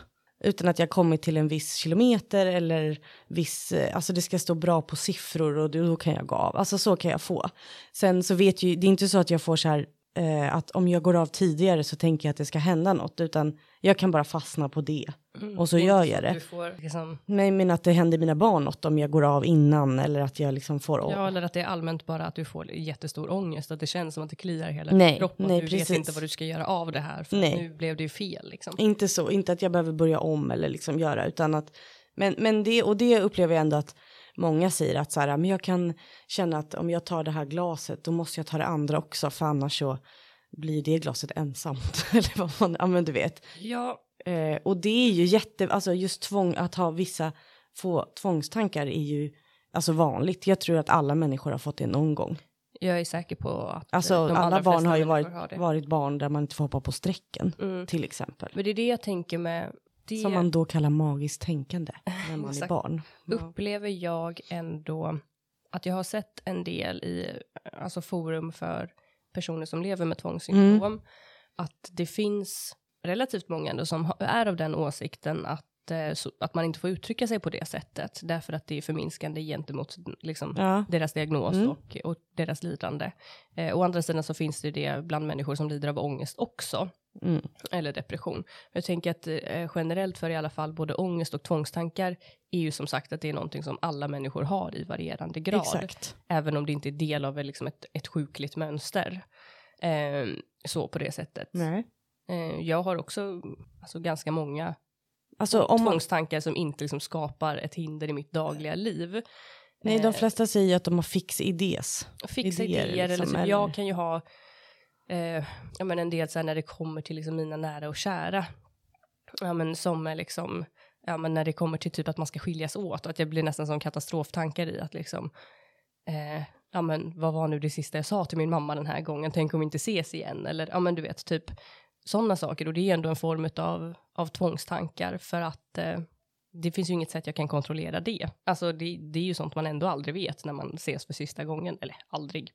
utan att jag kommit till en viss kilometer eller viss, eh, alltså det ska stå bra på siffror och då kan jag gå av. Alltså så kan jag få. Sen så vet ju, det är inte så att jag får så här eh, att om jag går av tidigare så tänker jag att det ska hända något utan jag kan bara fastna på det. Mm. Och så gör jag det. Får liksom, Nej men att det händer mina barn något om jag går av innan eller att jag liksom får av. ja, eller att det är allmänt bara att du får jättestor ångest, att det känns som att det kliar hela Nej, din kropp och nej, du precis. vet inte vad du ska göra av det här, för Nej. nu blev det ju fel liksom. Inte så, inte att jag behöver börja om eller liksom göra utan att men, men det och det upplever jag ändå att många säger att så här men jag kan känna att om jag tar det här glaset då måste jag ta det andra också för annars så blir det glaset ensamt eller vad man, ja men du vet. Ja, Eh, och det är ju jätte, alltså just tvång att ha vissa få tvångstankar är ju alltså vanligt. Jag tror att alla människor har fått det någon gång. jag är säker på att Alltså eh, alla barn har ju varit, har varit barn där man inte får hoppa på strecken Mm. till exempel. Men det är det jag tänker med det. Som man då kallar magiskt tänkande när man är barn. upplever jag ändå att jag har sett en del i alltså forum för personer som lever med tvångssyndrom. Mm. Att det finns relativt många ändå som är av den åsikten att, eh, så, att man inte får uttrycka sig på det sättet. Därför att det är förminskande gentemot liksom, Ja. deras diagnos Mm. och, och deras lidande. Eh, å andra sidan så finns det det bland människor som lider av ångest också Mm. eller depression. Jag tänker att eh, generellt för i alla fall både ångest och tvångstankar är ju som sagt att det är någonting som alla människor har i varierande grad. Exakt. Även om det inte är del av liksom ett, ett sjukligt mönster. Eh, så på det sättet. Nej. Eh, jag har också alltså, ganska många Alltså om man, tvångstankar som inte liksom, skapar ett hinder i mitt dagliga liv. nej, de Eh, flesta säger att de har fix idés. fixa idéer, idéer, eller liksom, så, eller- jag kan ju ha eh, ja, men en del så här, när det kommer till liksom mina nära och kära. Ja, men som är liksom, ja, men när det kommer till typ att man ska skiljas åt och att jag blir nästan som katastroftankar i att liksom, eh, ja men vad var nu det sista jag sa till min mamma den här gången, tänk om vi inte ses igen eller ja men du vet typ sådana saker och det är ändå en form av, av tvångstankar för att eh, det finns ju inget sätt jag kan kontrollera det. Alltså det, det är ju sånt man ändå aldrig vet när man ses för sista gången, eller aldrig.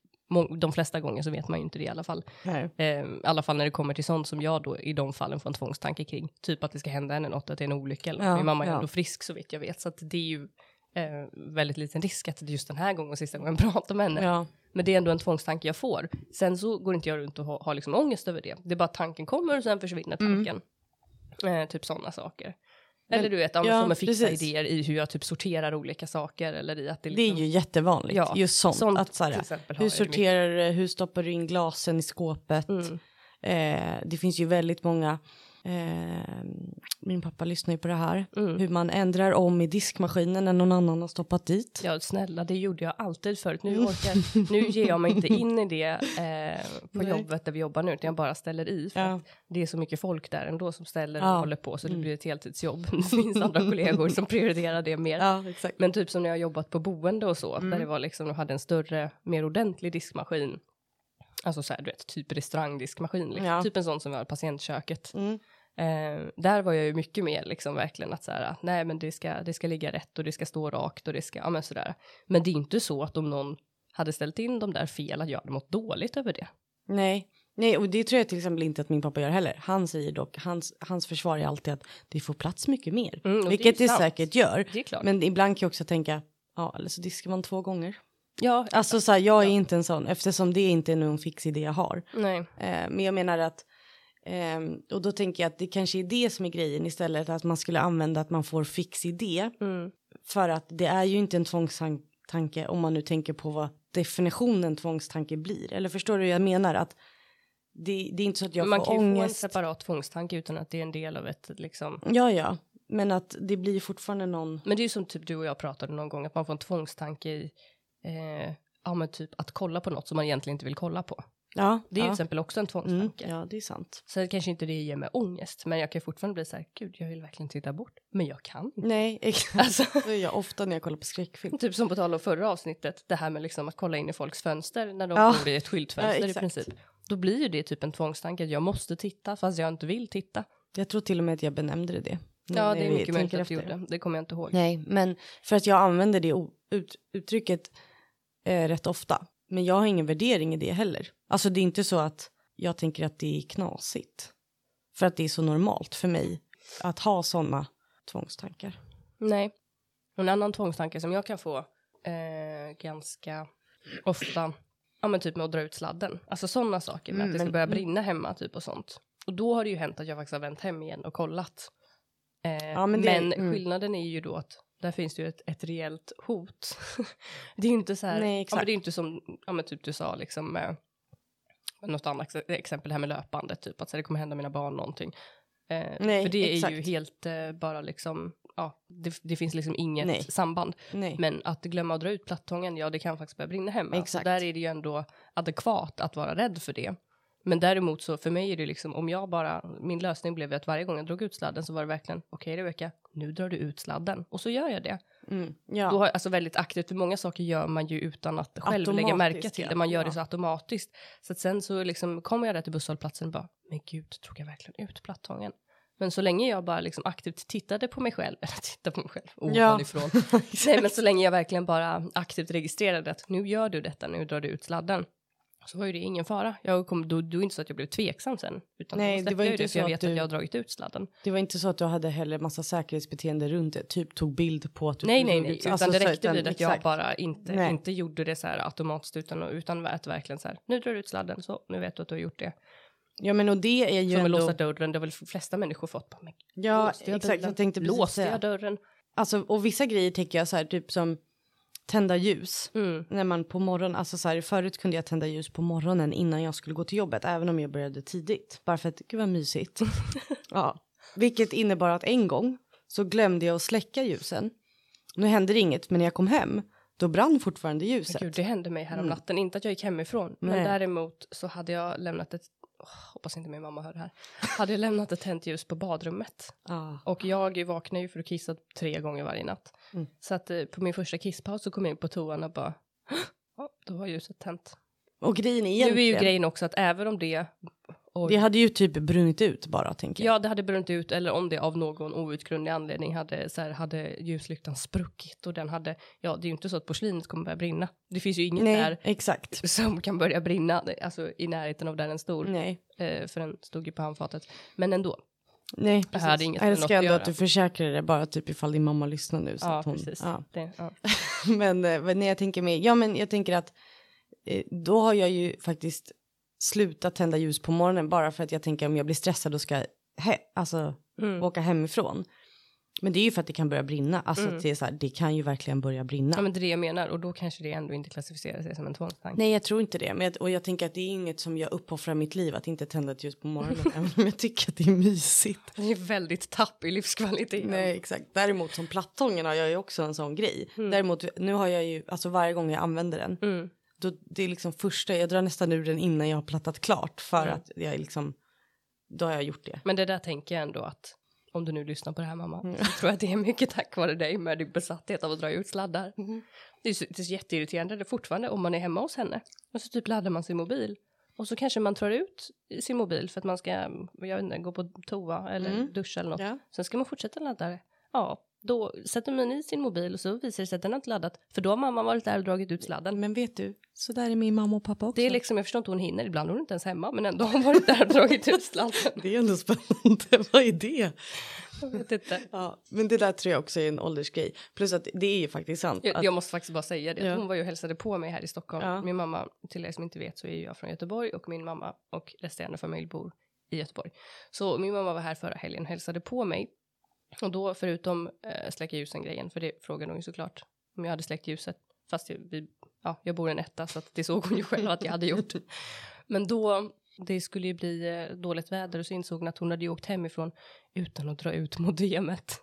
De flesta gånger så vet man ju inte det i alla fall. Nej. Eh, I alla fall när det kommer till sånt som jag då i de fallen får en tvångstanke kring. Typ att det ska hända henne något, att det är en olycka eller. Ja, Min mamma är ja. ändå frisk så vitt jag vet. Så att det är ju eh, väldigt liten risk att det just den här gången och sista gången pratar med henne. Ja. Men det är ändå en tvångstanke jag får. Sen så går inte jag runt och har, har liksom ångest över det. Det är bara att tanken kommer och sen försvinner tanken. Eh, typ sådana saker. Eller. Men- du vet, ja, ja, att fixa precis. idéer i hur jag typ sorterar olika saker. Eller i att det, Det är liksom, ju jättevanligt. Ja, just sånt. sånt att så här, hur sorterar du, hur stoppar du in glasen i skåpet? Mm. Eh, det finns ju väldigt många, eh, min pappa lyssnar ju på det här, Mm. hur man ändrar om i diskmaskinen när någon annan har stoppat dit. Ja, snälla, det gjorde jag alltid förut. Nu, Mm. orkar, nu ger jag mig inte in i det eh, på Nej. jobbet där vi jobbar nu, utan jag bara ställer i. För Ja. att det är så mycket folk där ändå som ställer och Ja. håller på, så det Mm. blir ett heltidsjobb. Det finns andra kollegor som prioriterar det mer. Ja. Men typ som när jag jobbat på boende och så, Mm. där det var liksom, de hade en större, mer ordentlig diskmaskin. Alltså så här, du vet, typ restaurangdiskmaskin, liksom. Ja. typ en sån som vi har i patientköket. Mm. Eh, där var jag ju mycket mer liksom verkligen att så här, nej men det ska, det ska ligga rätt och det ska stå rakt och det ska, ja men sådär. Men det är inte så att om någon hade ställt in de där fel att jag hade mått dåligt över det. Nej. Nej, och det tror jag till exempel inte att min pappa gör heller. Han säger dock, hans, hans försvar är alltid att det får plats mycket mer. Mm, det Vilket det sant. säkert gör. Det. Men ibland kan jag också tänka, ja, eller så diskar man två gånger. Ja, Alltså så här, jag är inte en sån, eftersom det inte är någon fix idé jag har. nej. Eh, men jag menar att, ehm, och då tänker jag att det kanske är det som är grejen istället, att man skulle använda att man får fix idé. Mm. För att det är ju inte en tvångstanke om man nu tänker på vad definitionen tvångstanke blir. Eller förstår du hur jag menar? Att det, det är inte så att jag man får kan ju få en ångest. separat tvångstanke utan att det är en del av ett liksom. Ja, ja. Men att det blir fortfarande någon... Men det är ju som typ du och jag pratade någon gång, att man får en tvångstanke i, eh, ja men typ att kolla på något som man egentligen inte vill kolla på. Ja, Det är ju ja. till exempel också en Mm, tvångstanke. ja, det är sant. Så kanske inte det ger mig ångest, men jag kan fortfarande bli så här, gud jag vill verkligen titta bort, men jag kan inte. Nej, exakt. Alltså, Det är jag ofta när jag kollar på skräckfilm. typ som på tal om förra avsnittet, det här med liksom att kolla in i folks fönster när de Ja. bor i ett skyltfönster Ja, i princip. Då blir ju det typ en tvångstanke, att jag måste titta fast jag inte vill titta. Jag tror till och med att jag benämnde det. Ja, det är mycket möjligt att du gjorde, det kommer jag inte ihåg. Nej, men för att jag använder det ut, uttrycket eh, rätt ofta. Men jag har ingen värdering i det heller. Alltså det är inte så att jag tänker att det är knasigt. För att det är så normalt för mig att ha sådana tvångstankar. Nej. En annan tvångstanke som jag kan få eh, ganska ofta, ja men typ med att dra ut sladden. Alltså sådana saker med Mm, att det ska men- börja mm. brinna hemma typ och sånt. Och då har det ju hänt att jag faktiskt har vänt hem igen och kollat. Eh, Ja, men men det- mm. skillnaden är ju då att där finns det ju ett, ett reellt hot. det är ju inte så här, Nej, ja, exakt. men det är inte som, ja men typ du sa liksom med, något annat ex- exempel det här med löpandet typ att så här, det kommer hända mina barn någonting. Eh, Nej, för det är ju exakt. helt eh, bara liksom, ja det, det finns liksom inget Nej. samband. Nej. Men att glömma att dra ut plattången, ja det kan faktiskt börja brinna hemma. Så Exakt. där är det ju ändå adekvat att vara rädd för det. Men däremot så för mig är det liksom om jag bara, min lösning blev att varje gång jag drog ut sladden så var det verkligen okej Rebecka, nu drar du ut sladden och så gör jag det. Mm. Ja. Då har alltså väldigt aktivt, för många saker gör man ju utan att själv lägga märke till det, man gör Ja. det så automatiskt. Så att sen så liksom kommer jag där till busshållplatsen och bara, men gud, drog jag verkligen ut plattången? Men så länge jag bara liksom aktivt tittade på mig själv, eller tittade på mig själv, Ja. ovanifrån. Nej men så länge jag verkligen bara aktivt registrerade att nu gör du detta, nu drar du ut sladden. Så var ju det ingen fara. Jag kom, då, då är inte så att jag blev tveksam sen. Utan Nej, det var jag inte det, så jag att vet du- att jag har dragit ut sladden. Det var inte så att du hade heller massa säkerhetsbeteende runt det, typ tog bild på att du Nej, nej, nej, ut- utan alltså, det räckte vid att jag bara inte, Nej. inte gjorde det så här automatiskt utan, utan att verkligen så här, nu drar du ut sladden, så nu vet du att du har gjort det. Ja men och det är ju Som att ändå... låsa dörren, det har väl flesta människor fått. Bara, Men, Ja jag exakt, bilen? jag tänkte precis Låste jag dörren? Alltså och vissa grejer tänker jag så här typ som tända ljus. Mm. När man på morgonen, alltså så här förut kunde jag tända ljus på morgonen innan jag skulle gå till jobbet, även om jag började tidigt. Bara för att gud vad mysigt. ja. Vilket innebar att en gång så glömde jag att släcka ljusen. Nu hände det inget, men när jag kom hem, då brann fortfarande Men ljuset. Gud, det hände mig härom Mm. natten. Inte att jag gick hemifrån, men Nej. däremot så hade jag lämnat ett, hoppas inte min mamma hör det här, hade lämnat ett tänt ljus på badrummet. Ja. Och jag vaknar ju för att kissa tre gånger varje natt. Mm. Så att eh, på min första kisspaus så kom jag in på toan och bara, ja, då var ljuset tänt. Och grejen är Nu är ju egentligen, grejen också att även om det, oj, det hade ju typ brunnit ut bara tänker jag. ja det hade brunnit ut eller om det av någon outgrundlig anledning hade, så här, hade ljuslyktan spruckit och den hade, ja det är ju inte så att porslinet kommer börja brinna. Det finns ju inget Nej, där exakt. som kan börja brinna, alltså i närheten av där den stod, Nej, eh, för den stod ju på handfatet. Men ändå, nej Det hade precis. inget Jag älskar att ändå att göra. du försäkrar det bara typ ifall din mamma lyssnar nu. Så ja att hon, precis. Ja. Det, ja. Men, eh, men när jag tänker mig, ja men jag tänker att eh, då har jag ju faktiskt slutat tända ljus på morgonen bara för att jag tänker om jag blir stressad och ska he- alltså, Mm. åka hemifrån. Men det är ju för att det kan börja brinna, alltså Mm. det är så här, det kan ju verkligen börja brinna. ja men det är det jag menar och då kanske det ändå inte klassificerar sig som en tvångstanke. Nej jag tror inte det, men jag, och jag tänker att det är inget som jag uppoffrar mitt liv att inte tända ett ljus på morgonen, även om jag tycker att det är mysigt. Det är väldigt tapp i livskvalitet. Nej exakt, däremot som plattången har jag ju också en sån grej. Mm. Däremot nu har jag ju, alltså varje gång jag använder den Mm. Då, det är liksom första, jag drar nästan ur den innan jag har plattat klart för Mm. att jag liksom, då har jag gjort det. Men det där tänker jag ändå att om du nu lyssnar på det här mamma, Mm. så tror jag att det är mycket tack vare dig med din besatthet av att dra ut sladdar. Mhm. Det är, det är jätteirriterande det är fortfarande om man är hemma hos henne och så typ laddar man sin mobil och så kanske man tar ut sin mobil för att man ska, jag vet inte, gå på toa eller Mm. duscha eller något. Ja. Sen ska man fortsätta ladda det. Ja, då sätter man i sin mobil och så visar det sig att den har inte laddat för då har mamma varit där och dragit ut sladden. Men vet du, så där är min mamma och pappa också. Det är liksom, jag förstår inte hon hinner, ibland är hon inte ens hemma men ändå har hon varit där och dragit ut sladden. det är ändå spännande, vad är det? Jag vet inte. Ja, men det där tror jag också är en åldersgrej. Plus att det är ju faktiskt sant. Jag, att, jag måste faktiskt bara säga det. Ja. Hon var ju och hälsade på mig här i Stockholm. Ja. Min mamma, till er som inte vet så är jag från Göteborg och min mamma och resterande familj bor i Göteborg. Så min mamma var här förra helgen och hälsade på mig. Och då förutom eh, släcka ljusen grejen, för det frågade hon ju såklart om jag hade släckt ljuset. Fast jag, vi, ja, jag bor i en etta så att det såg hon ju själv att jag hade gjort. Men då, det skulle ju bli eh, dåligt väder och så insåg hon att hon hade ju åkt hemifrån utan att dra ut modemet.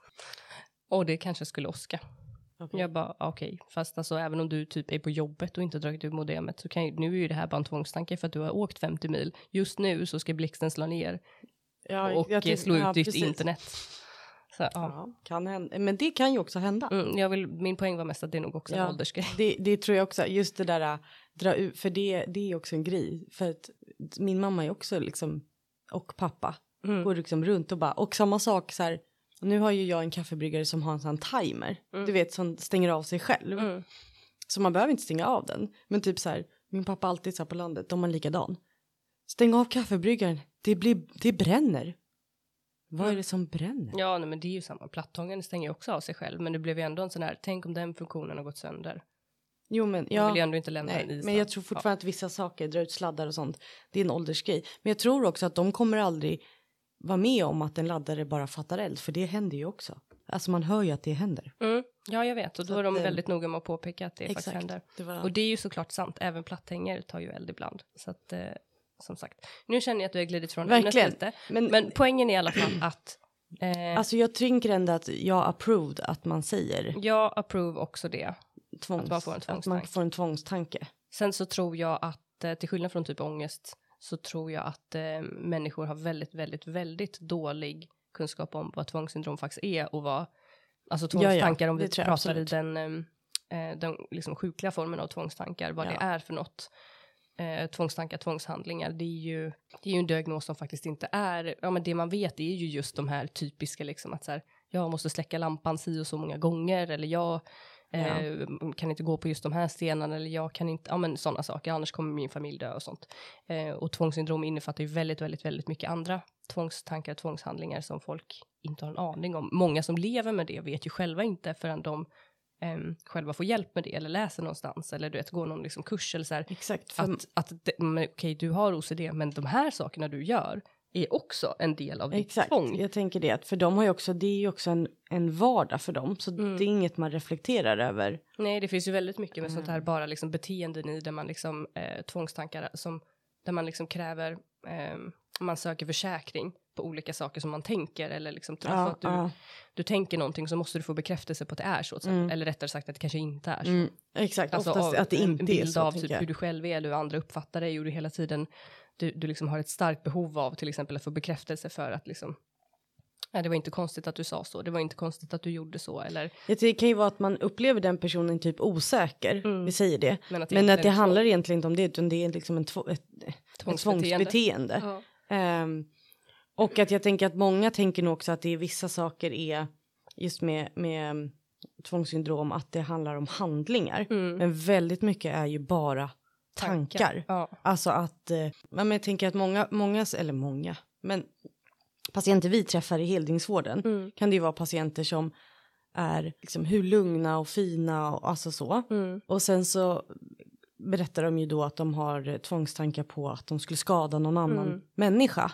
Och det kanske skulle åska. Okej. Jag bara, okej, fast alltså även om du typ är på jobbet och inte dragit ut modemet så kan ju, nu är ju det här bara en tvångstanke för att du har åkt 50 mil. Just nu så ska blixten slå ner ja, och jag slå ut ja, ditt precis. internet. Så, ja. Ja, kan hända. Men det kan ju också hända. Mm, jag vill, min poäng var mest att det är nog också en Ja. åldersgrej. Det, det tror jag också, just det där äh, dra ut, för det, det är också en grej. För att min mamma är också liksom, och pappa, Mm. går liksom runt och bara, och samma sak så här, nu har ju jag en kaffebryggare som har en sån timer, Mm. du vet som stänger av sig själv. Mm. Så man behöver inte stänga av den. Men typ så här, min pappa alltid så här på landet, de är likadan. Stäng av kaffebryggaren, det, blir, det bränner. Vad är det som bränner? Ja, nej, men det är ju samma. Plattången stänger ju också av sig själv, men det blev ju ändå en sån här, tänk om den funktionen har gått sönder. Jo men Jag ja. vill ju ändå inte lämna Nej, den i men jag tror fortfarande att vissa saker, dra ut sladdar och sånt, det är en åldersgrej. Men jag tror också att de kommer aldrig vara med om att en laddare bara fattar eld, för det händer ju också. Alltså man hör ju att det händer. Ja. Mm, ja, jag vet, och då Så är de att, eh, väldigt noga med att påpeka att det faktiskt händer. Det var... Och det är ju såklart sant, även platthänger tar ju eld ibland. Så att, eh, som sagt, nu känner jag att du har glidit från ämnet lite. men, Men poängen är i alla fall att eh, alltså jag tänker ändå att jag approved att man säger jag approve också det. tvångs, Att man får en att man tvångstanke. får en tvångstanke. Sen så tror jag att, eh, till skillnad från typ ångest, så tror jag att eh, människor har väldigt, väldigt, väldigt dålig kunskap om vad tvångssyndrom faktiskt är och vad, alltså Ja, ja, tvångstankar om vi pratar i absolut. den, eh, den liksom sjukliga formen av tvångstankar, vad Ja. det är för något. Eh, tvångstankar, tvångshandlingar, det är ju, det är ju en diagnos som faktiskt inte är, ja men det man vet är ju just de här typiska liksom att så här, jag måste släcka lampan si och så många gånger eller jag eh, kan inte gå på just de här stenarna eller jag kan inte, ja men sådana saker, annars kommer min familj dö och sånt. Eh, och tvångssyndrom innefattar ju väldigt, väldigt, väldigt mycket andra tvångstankar, tvångshandlingar som folk inte har en aning om. Många som lever med det vet ju själva inte förrän de ehm, själva får hjälp med det eller läser någonstans eller du vet, går någon liksom kurs eller så här. Exakt. För, Att, att det- men okej, du har OCD, men de här sakerna du gör är också en del av ditt exakt, tvång. jag tänker det. Att för dem har ju också, det är ju också en, en vardag för dem. Så Mm. det är inget man reflekterar över. Nej, det finns ju väldigt mycket med sånt Mm. här bara liksom beteenden i där man liksom eh, tvångstankar som där man liksom kräver eh, man söker försäkring på olika saker som man tänker eller liksom Ja, att du, ja. du tänker någonting så måste du få bekräftelse på att det är så, Mm. eller rättare sagt att det kanske inte är så. Mm, exakt, Alltså oftast av att det en inte är bild så. av tänker typ jag. hur du själv är, eller hur andra uppfattar dig och du hela tiden du, du liksom har ett starkt behov av till exempel att få bekräftelse för att liksom Nej, det var inte konstigt att du sa så, det var inte konstigt att du gjorde så eller Det kan ju vara att man upplever den personen typ osäker, Mm. vi säger det. men att, Men att det så. handlar egentligen inte om det, utan det är liksom en två, ett, ett Tvångsbeteende. tvångsbeteende. Ja. Ehm, och att jag tänker att många tänker nog också att det är vissa saker är just med, med mm, tvångssyndrom att det handlar om handlingar. Mm. Men väldigt mycket är ju bara tankar. Ja. Alltså att, eh, men jag tänker att många, många, eller många, men patienter vi träffar i heldygnsvården Mm. kan det ju vara patienter som är liksom hur lugna och fina och alltså så. Mm. Och sen så berättar de ju då att de har eh, tvångstankar på att de skulle skada någon annan Mm. människa.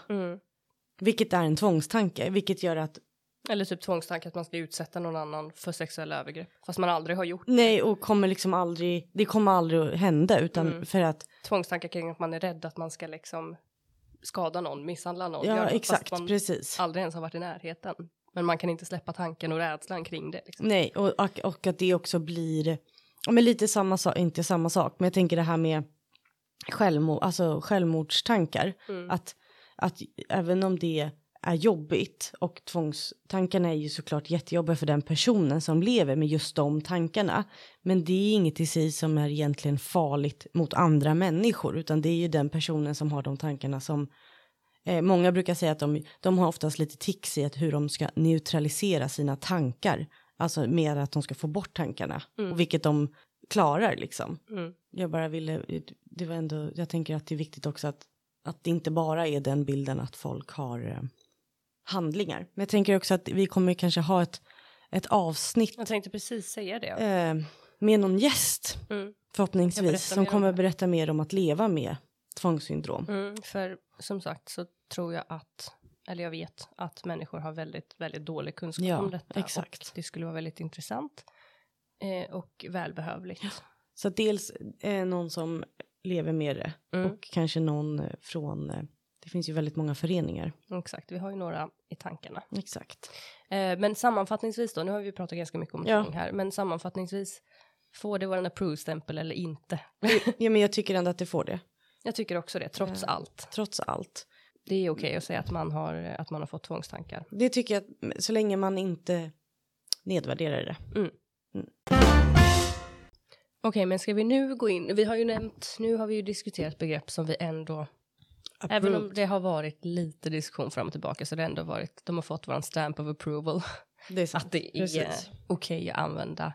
Vilket är en tvångstanke, vilket gör att Eller typ tvångstanke att man ska utsätta någon annan för sexuella övergrepp. Fast man aldrig har gjort nej och kommer liksom aldrig, det kommer aldrig att hända utan Mm. för att, tvångstankar kring att man är rädd att man ska liksom skada någon, misshandla någon. ja fast exakt, man precis. aldrig ens har varit i närheten. Men man kan inte släppa tanken och rädslan kring det. Liksom. Nej, och, och, och att det också blir, men lite samma sak, inte samma sak, men jag tänker det här med självmord, alltså självmordstankar. Mm. Att, att även om det är jobbigt och tvångstankarna är ju såklart jättejobbiga för den personen som lever med just de tankarna. Men det är inget i sig som är egentligen farligt mot andra människor, utan det är ju den personen som har de tankarna som Eh, många brukar säga att de, de har oftast lite tics i att hur de ska neutralisera sina tankar. Alltså mer att de ska få bort tankarna. Mm. Och vilket de klarar liksom. Mm. Jag bara ville, det var ändå, jag tänker att det är viktigt också att, att det inte bara är den bilden att folk har eh, handlingar. Men jag tänker också att vi kommer kanske ha ett, ett avsnitt Jag tänkte precis säga det. eh, med någon gäst Mm. Förhoppningsvis. Som mer om kommer det. berätta mer om att leva med tvångssyndrom. Mm. För som sagt så tror jag att, eller jag vet att människor har väldigt, väldigt dålig kunskap Ja, om detta. exakt. Det skulle vara väldigt intressant. Eh, och välbehövligt. Så att dels eh, någon som lever med det Mm. och kanske någon eh, från, eh, det finns ju väldigt många föreningar. Exakt, vi har ju några i tankarna. Exakt. Eh, men sammanfattningsvis då, nu har vi pratat ganska mycket om Ja. här, men sammanfattningsvis, får det vara en approve-stämpel eller inte? Ja men jag tycker ändå att det får det, Jag tycker också det, trots Ja. allt. trots allt. Det är okej att säga att man, har, att man har fått tvångstankar. Det tycker jag så länge man inte nedvärderar det. Okej, men ska vi nu gå in, vi har ju nämnt, nu har vi ju diskuterat begrepp som vi ändå, även om Approved. det har varit lite diskussion fram och tillbaka, så det har ändå varit, de har fått våran stamp of approval, det att det är Precis. okej att använda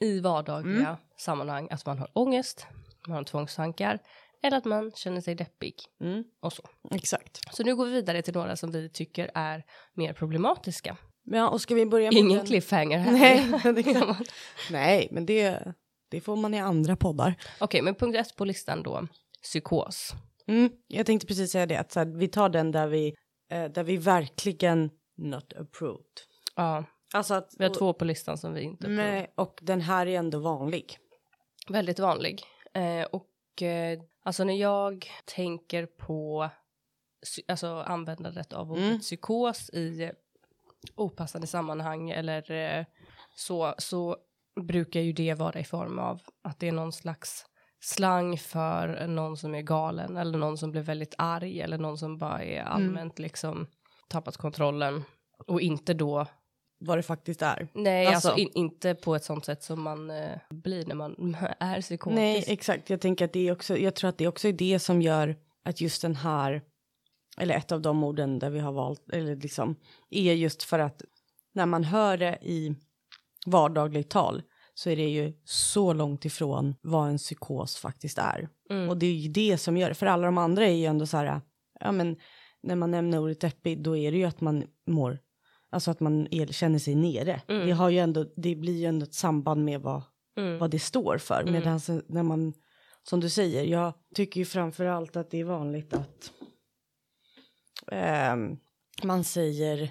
i vardagliga Mm. sammanhang, att man har ångest, man har tvångstankar, eller att man känner sig deppig Mm. och så. Exakt. Så nu går vi vidare till några som vi tycker är mer problematiska. Ja, och ska vi börja med Ingen den- cliffhanger här. Nej, det. Nej, men det, det får man i andra poddar. Okej, men punkt ett på listan då, psykos. Mm, jag tänkte precis säga det, att så här, vi tar den där vi, eh, där vi verkligen not approved. Ja, Alltså att, vi har två på listan som vi inte Nej, och den här är ändå vanlig. Väldigt vanlig. Eh, och eh, alltså när jag tänker på alltså användandet av ordet Mm. psykos i opassande sammanhang eller eh, så, så brukar ju det vara i form av att det är någon slags slang för någon som är galen eller någon som blir väldigt arg eller någon som bara är allmänt liksom tappat kontrollen och inte då Vad det faktiskt är. nej alltså, Alltså- in, inte på ett sånt sätt som man eh, blir när man är psykotisk Nej, exakt. Jag tänker att det är också, jag tror att det också är det som gör att just den här, eller ett av de orden där vi har valt, eller liksom, är just för att när man hör det i vardagligt tal så är det ju så långt ifrån vad en psykos faktiskt är. Mm. Och det är ju det som gör det, för alla de andra är ju ändå så här, ja men när man nämner ordet deppig då är det ju att man mår, alltså att man är, känner sig nere. Mm. Det har ju ändå, det blir ju ändå ett samband med vad Mm. vad det står för. Mm. Medan när man, som du säger, jag tycker ju framför allt att det är vanligt att ehm, man säger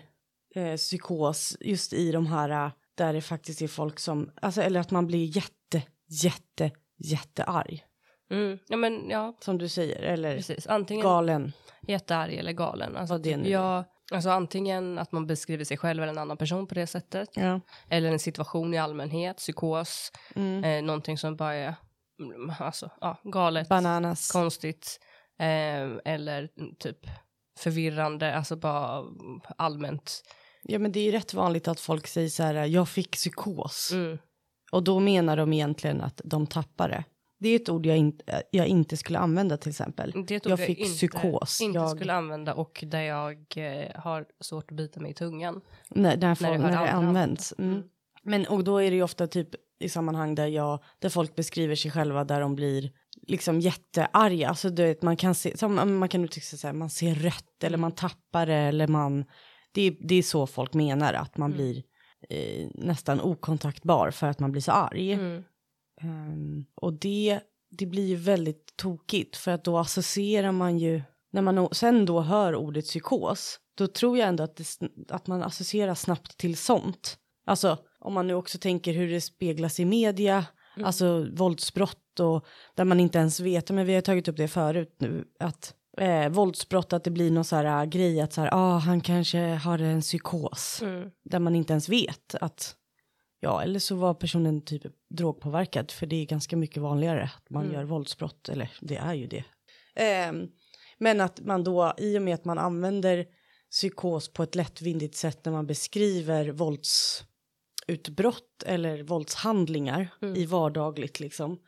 eh, psykos just i de här där det faktiskt är folk som, alltså eller att man blir jätte, jätte, jättearg. Mm. Ja men ja, Som du säger, eller precis. Antingen galen. jättearg eller galen. Alltså, Vad det nu ja, alltså antingen att man beskriver sig själv eller en annan person på det sättet. Ja. Eller en situation i allmänhet, psykos, Mm. eh, någonting som bara är mm, alltså, ja, galet, Bananas. konstigt eh, eller mm, typ förvirrande, alltså bara mm, allmänt. Ja men det är rätt vanligt att folk säger så här, jag fick psykos. Mm. Och då menar de egentligen att de tappar det. Det är ett ord jag, inte jag inte skulle använda till exempel. Det Jag fick inte, psykos. inte Jag- skulle använda och där jag eh, har svårt att bita mig i tungan. När, när, När du när, det används. använda. Mm. Men och då är det ju ofta typ i sammanhang där jag, där folk beskriver sig själva där de blir liksom jättearga. Alltså du vet, man kan se, man kan uttrycka sig så här, man ser rött eller man tappar det eller man, det, är- det är så folk menar att man Mm. blir eh, nästan okontaktbar för att man blir så arg. Mm. Ehm, och det, det blir ju väldigt tokigt för att då associerar man ju, när man sen då hör ordet psykos, då tror jag ändå att, det, att man associerar snabbt till sånt. Alltså om man nu också tänker hur det speglas i media, Mm. alltså våldsbrott och där man inte ens vet, men vi har tagit upp det förut nu, att eh, våldsbrott, att det blir någon så här äh, grej att så här, ah, han kanske har en psykos, Mm. där man inte ens vet att Ja, eller så var personen typ drogpåverkad, för det är ganska mycket vanligare att man Mm. gör våldsbrott, eller det är ju det. Ehm, men att man då, i och med att man använder psykos på ett lättvindigt sätt när man beskriver våldsutbrott eller våldshandlingar Mm. i vardagligt liksom,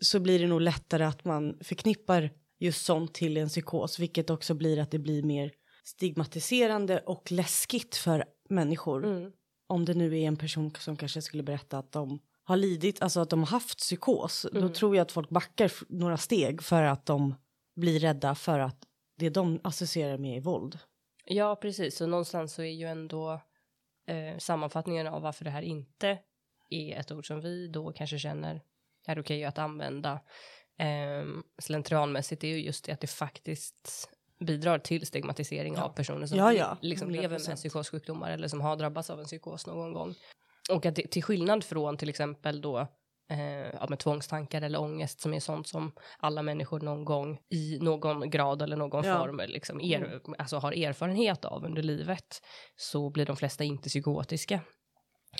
så blir det nog lättare att man förknippar just sånt till en psykos, vilket också blir att det blir mer stigmatiserande och läskigt för människor Mm. om det nu är en person som kanske skulle berätta att de har lidit, alltså att de har haft psykos, då Mm. tror jag att folk backar några steg för att de blir rädda för att det de associerar med är våld. Ja, precis. Så någonstans så är ju ändå eh, sammanfattningen av varför det här inte är ett ord som vi då kanske känner är okej att använda eh, slentrianmässigt är ju just det att det faktiskt bidrar till stigmatisering Ja. av personer som Ja, ja. liksom lever med 100%. psykossjukdomar eller som har drabbats av en psykos någon gång. Och att det, till skillnad från till exempel då eh, ja, med tvångstankar eller ångest som är sånt som alla människor någon gång i någon grad eller någon Ja. form liksom er, Mm. alltså har erfarenhet av under livet så blir de flesta inte psykotiska.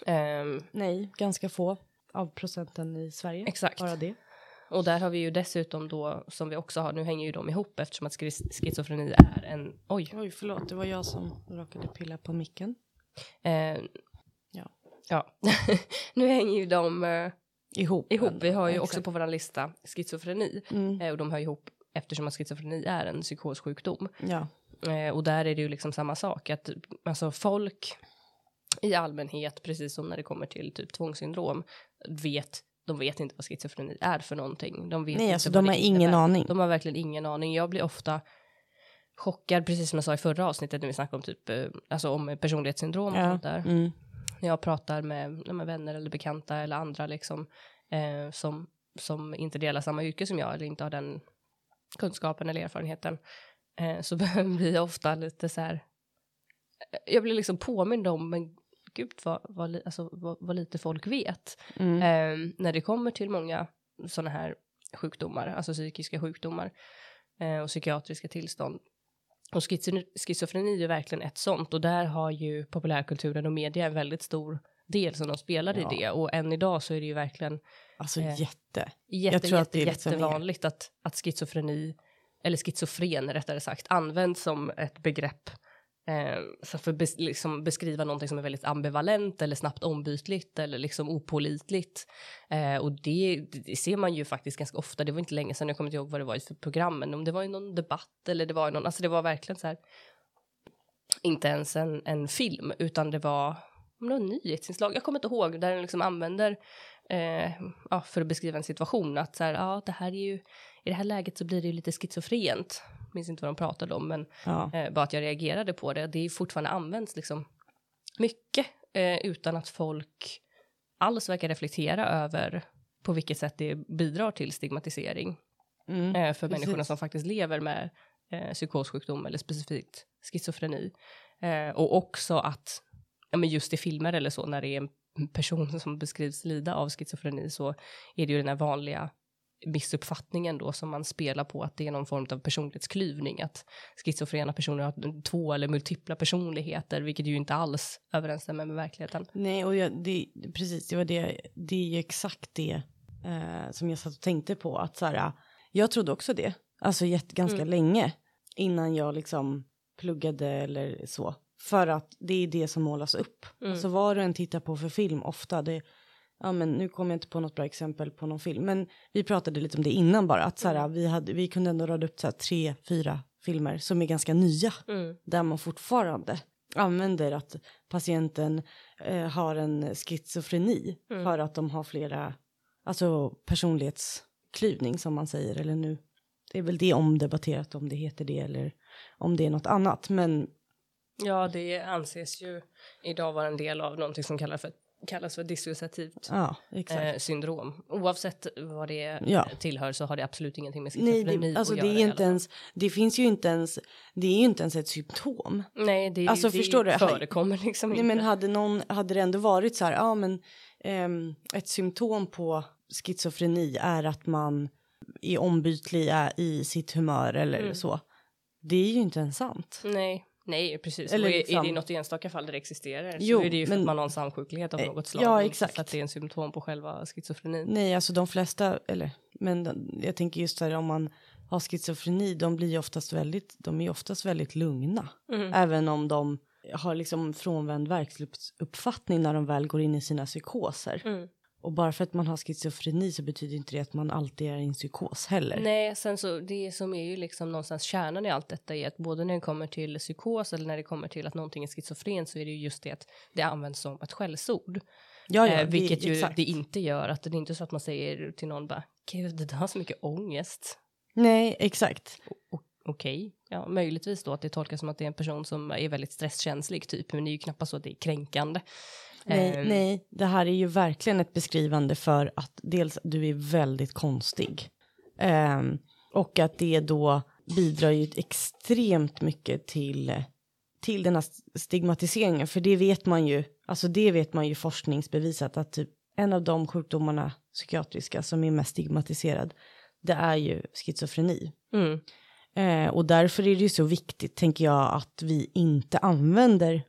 Ehm, Nej, ganska få av procenten i Sverige. exakt. Bara det. Och där har vi ju dessutom då som vi också har, nu hänger ju de ihop eftersom att schizofreni är en, oj, Oj, förlåt, det var jag som råkade pilla på micken. eh, Ja. ja, nu hänger ju de eh, Ihop. ihop. Vi har ju Ja, också exakt. på vår lista schizofreni Mm, eh, och de hör ihop eftersom att schizofreni är en psykossjukdom. ja. Eh, och där är det ju liksom samma sak att alltså folk i allmänhet, precis som när det kommer till typ tvångssyndrom, vet de vet inte vad schizofreni är för någonting. De vet Nej, inte alltså de har ingen innebär. aning. De har verkligen ingen aning. Jag blir ofta chockad, precis som jag sa i förra avsnittet när vi snackade om typ, eh, alltså om personlighetssyndrom och Ja. sånt där. Mm. När jag pratar med, med vänner eller bekanta eller andra liksom, eh, som, som inte delar samma yrke som jag eller inte har den kunskapen eller erfarenheten, eh, så blir jag ofta lite så här, eh, jag blir liksom påmind om, men gud vad, vad, alltså, vad, vad lite folk vet. Mm. Eh, när det kommer till många sådana här sjukdomar, alltså psykiska sjukdomar eh, och psykiatriska tillstånd. Och schizo- schizofreni är verkligen ett sånt och där har ju populärkulturen och media en väldigt stor del som de spelar Ja. i det och än idag så är det ju verkligen Alltså Eh, jätte. jätte, tror att jätte, det är liksom jättevanligt att, att schizofreni, eller schizofren rättare sagt, används som ett begrepp eh, så för bes, liksom beskriva någonting som är väldigt ambivalent eller snabbt ombytligt eller liksom opålitligt. Eh, och det, det ser man ju faktiskt ganska ofta, det var inte länge sedan, jag kommer inte ihåg vad det var i för program, men om det var i någon debatt eller det var i någon, alltså det var verkligen så här, inte ens en, en film, utan det var om det var nyhetsinslag, jag kommer inte ihåg, där den liksom använder eh, ja, för att beskriva en situation att så här, ja, det här är ju, i det här läget så blir det ju lite schizofrent, minns inte vad de pratade om, men Ja. eh, bara att jag reagerade på det, det är fortfarande används liksom mycket eh, utan att folk alls verkar reflektera över på vilket sätt det bidrar till stigmatisering Mm. eh, för precis. människorna som faktiskt lever med eh, psykossjukdom eller specifikt schizofreni. Eh, och också att, ja, men just i filmer eller så, när det är en person som beskrivs lida av schizofreni så är det ju den här vanliga missuppfattningen då som man spelar på att det är någon form av personlighetsklyvning, att schizofrena personer har två eller multipla personligheter, vilket ju inte alls överensstämmer med verkligheten. Nej, och jag, det, precis, det var det, det är ju exakt det eh, som jag satt och tänkte på. Att så här, jag trodde också det, alltså jätte, ganska Mm. länge innan jag liksom pluggade eller så. För att det är det som målas upp. Mm. Alltså vad du än tittar på för film ofta, det, ja men nu kommer jag inte på något bra exempel på någon film, men vi pratade lite om det innan bara, att så här, Mm. vi, hade, vi kunde ändå rada upp så här, tre, fyra filmer som är ganska nya Mm. där man fortfarande använder att patienten eh, har en schizofreni Mm. för att de har flera, alltså personlighetsklyvning som man säger, eller nu, det är väl det omdebatterat om det heter det eller om det är något annat, men Ja, det anses ju idag vara en del av någonting som kallas för, kallas för dissociativt ja, eh, syndrom. Oavsett vad det Ja. tillhör så har det absolut ingenting med Nej, schizofreni det, alltså att det göra. är inte ens, det finns ju inte ens, det är ju inte ens ett symptom. Nej, det, är- Alltså, det förstår du? förekommer liksom Nej inte. men hade någon, hade det ändå varit så här, ja men ehm, ett symptom på schizofreni är att man är ombytlig i sitt humör eller Mm. så. Det är ju inte ens sant. Nej, nej precis. Eller och är, är liksom- det något enstaka fall där det existerar Jo, så är det ju för men- att man har en samsjuklighet av Eh, något slag. ja, exakt. Att det är en symptom på själva schizofrenin. Nej, alltså de flesta, eller men jag tänker just här om man har schizofreni, de blir oftast väldigt, de är oftast väldigt lugna. Mm. Även om de har liksom frånvänd verklighetsuppfattning när de väl går in i sina psykoser. Mm. Och bara för att man har schizofreni så betyder inte det att man alltid är i en psykos heller. Nej, sen så det som är ju liksom någonstans kärnan i allt detta är att både när det kommer till psykos eller när det kommer till att någonting är schizofren så är det ju just det att det används som ett skällsord. Ja, ja, eh, vilket det, ju exakt. det inte gör. Att det är inte så att man säger till någon bara, gud det där har så mycket ångest. Nej, exakt. O- Okej, ja möjligtvis då att det tolkas som att det är en person som är väldigt stresskänslig typ, men det är ju knappast så att det är kränkande. Nej, Ehm, nej, det här är ju verkligen ett beskrivande för att dels du är väldigt konstig. Ehm, och att det då bidrar ju extremt mycket till, till den här stigmatiseringen. För det vet man ju, alltså det vet man ju forskningsbevisat att typ en av de sjukdomarna psykiatriska som är mest stigmatiserad, det är ju schizofreni. Mm, Eh, och därför är det ju så viktigt, tänker jag, att vi inte använder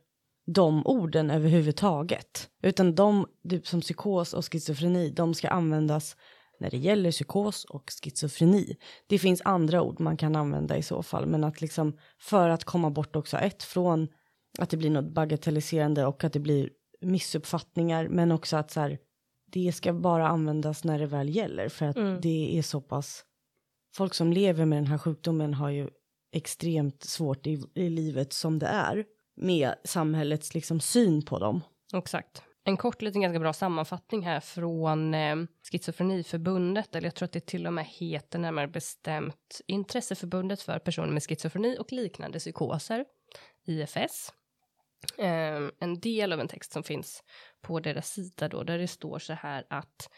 de orden överhuvudtaget. Utan de, typ som psykos och schizofreni, de ska användas när det gäller psykos och schizofreni. Det finns andra ord man kan använda i så fall, men att liksom för att komma bort också ett från att det blir något bagatelliserande och att det blir missuppfattningar, men också att så här, det ska bara användas när det väl gäller, för att Mm. det är så pass folk som lever med den här sjukdomen har ju extremt svårt i, i livet som det är med samhällets liksom syn på dem. exakt. en kort liten ganska bra sammanfattning här från eh, Schizofreniförbundet, eller jag tror att det till och med heter närmare bestämt Intresseförbundet för personer med schizofreni och liknande psykoser, IFS. Eh, en del av en text som finns på deras sida då, där det står så här att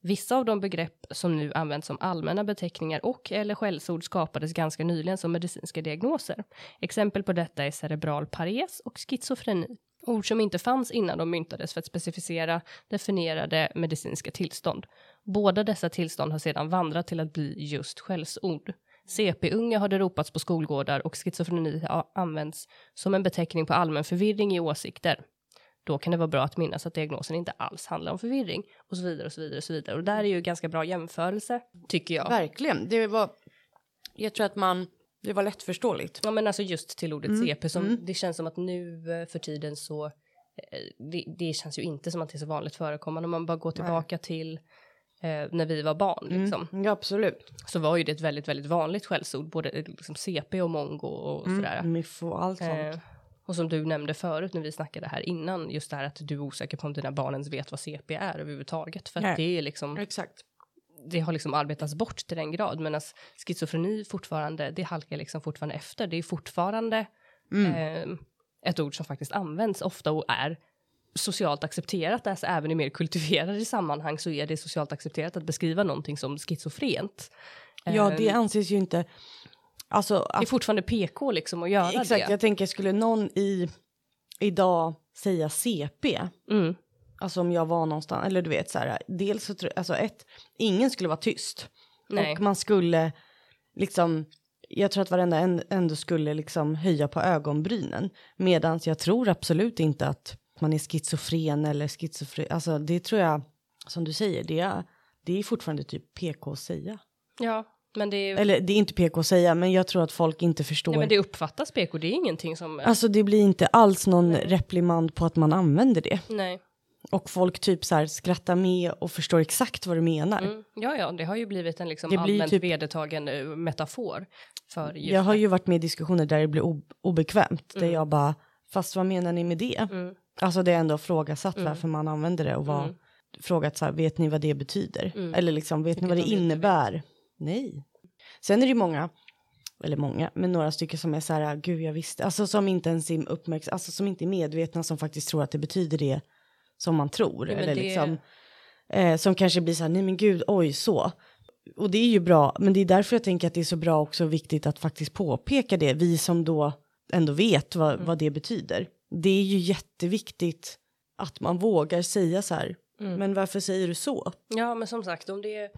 Vissa av de begrepp som nu används som allmänna beteckningar och eller skällsord skapades ganska nyligen som medicinska diagnoser. Exempel på detta är cerebral pares och schizofreni. Ord som inte fanns innan de myntades för att specificera definierade medicinska tillstånd. Båda dessa tillstånd har sedan vandrat till att bli just skällsord. CP-unga har det ropats på skolgårdar och schizofreni har använts som en beteckning på allmän förvirring i åsikter. Då kan det vara bra att minnas att diagnosen inte alls handlar om förvirring och så vidare och så vidare och så vidare. Och där är ju ganska bra jämförelse tycker jag. Verkligen. Det var, jag tror att man, det var lättförståeligt. Ja men alltså just till ordet CP som det känns som att nu eh, för tiden så eh, det, det känns ju inte som att det är så vanligt förekommande om man bara går tillbaka till eh, när vi var barn liksom. Ja, absolut. Så var ju det ett väldigt, väldigt vanligt skällsord, både eh, liksom CP och mongo och sådär. Miff och allt sånt. Eh, och som du nämnde förut när vi snackade här innan, just det här att du är osäker på om dina barn ens vet vad CP är överhuvudtaget. För att det är liksom, Exakt. det har liksom arbetats bort till den grad. Medan schizofreni fortfarande, det halkar liksom fortfarande efter. Det är fortfarande eh, ett ord som faktiskt används ofta och är socialt accepterat. Alltså även i mer kultiverade sammanhang så är det socialt accepterat att beskriva någonting som schizofrent. Ja, det Eh, anses ju inte... Alltså, det är att, fortfarande PK liksom att göra exakt, det. jag tänker skulle någon i idag säga CP, Mm. alltså om jag var någonstans, eller du vet så här, dels så tror alltså ett, ingen skulle vara tyst. Nej. Och man skulle liksom, jag tror att varenda en ändå skulle liksom höja på ögonbrynen. Medan jag tror absolut inte att man är schizofren eller schizofren, alltså det tror jag, som du säger, det är, det är fortfarande typ PK att säga. Ja, men det, är, Eller det är inte PK att säga, men jag tror att folk inte förstår. nej, men det uppfattas PK, det är ingenting som... Alltså det blir inte alls någon reprimand på att man använder det. nej. Och folk typ så här skrattar med och förstår exakt vad du menar. Mm. Ja, ja, det har ju blivit en liksom Det allmänt typ- vedertagen eh, metafor för just Jag har ju varit med i diskussioner där det blir ob- obekvämt. Där jag bara, fast vad menar ni med det? Mm. Alltså det är ändå frågasatt varför man använder det och var, Mm. frågat så här, vet ni vad det betyder? Mm. Eller liksom, vet ni vad det Vilket innebär? Nej. Sen är det ju många, eller många, men några stycken som är så här, gud jag visste, alltså som inte ens är uppmärksam, alltså som inte är medvetna, som faktiskt tror att det betyder det som man tror. Ja, eller det- liksom, eh, som kanske blir så här, nej men gud, oj så. Och det är ju bra, men det är därför jag tänker att det är så bra också och viktigt att faktiskt påpeka det, vi som då ändå vet vad, Mm. vad det betyder. Det är ju jätteviktigt att man vågar säga så här, Mm. men varför säger du så? Ja, men som sagt, om det är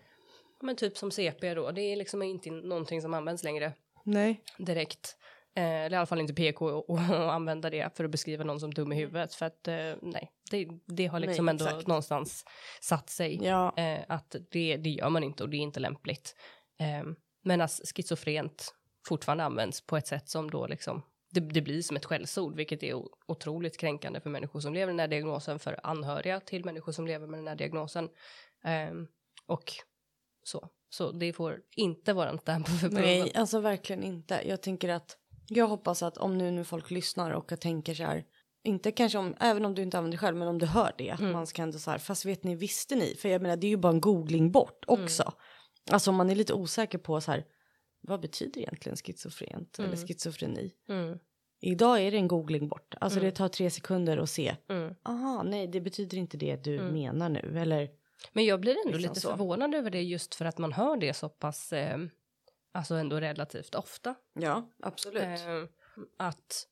men typ som CP då, det är liksom inte någonting som används längre Nej. direkt. Eh, eller i alla fall inte PK och, och använda det för att beskriva någon som dum i huvudet. För att eh, nej, det, det har liksom Nej, ändå exakt. någonstans satt sig. Ja. Eh, att det, det gör man inte och det är inte lämpligt. Eh, men att schizofrent fortfarande används på ett sätt som då liksom det, det blir som ett skällsord, vilket är otroligt kränkande för människor som lever med den här diagnosen, för anhöriga till människor som lever med den här diagnosen. Ehm, och så. Så det får inte vara en stämpel på förproven. Nej, alltså verkligen inte. Jag tänker att jag hoppas att om nu, nu folk lyssnar och jag tänker så här, inte kanske om, även om du inte använder det själv, men om du hör det, att man ska ändå så här, fast vet ni, visste ni? För jag menar, det är ju bara en googling bort också. Alltså om man är lite osäker på så här, vad betyder egentligen schizofrent eller schizofreni? Mm, Idag är det en googling bort. Alltså det tar tre sekunder att se. mm. Aha, nej, det betyder inte det du menar nu. Eller, Men jag blir ändå Liksom lite så. förvånad över det just för att man hör det så pass, eh, alltså ändå relativt ofta. ja, absolut. Eh, att,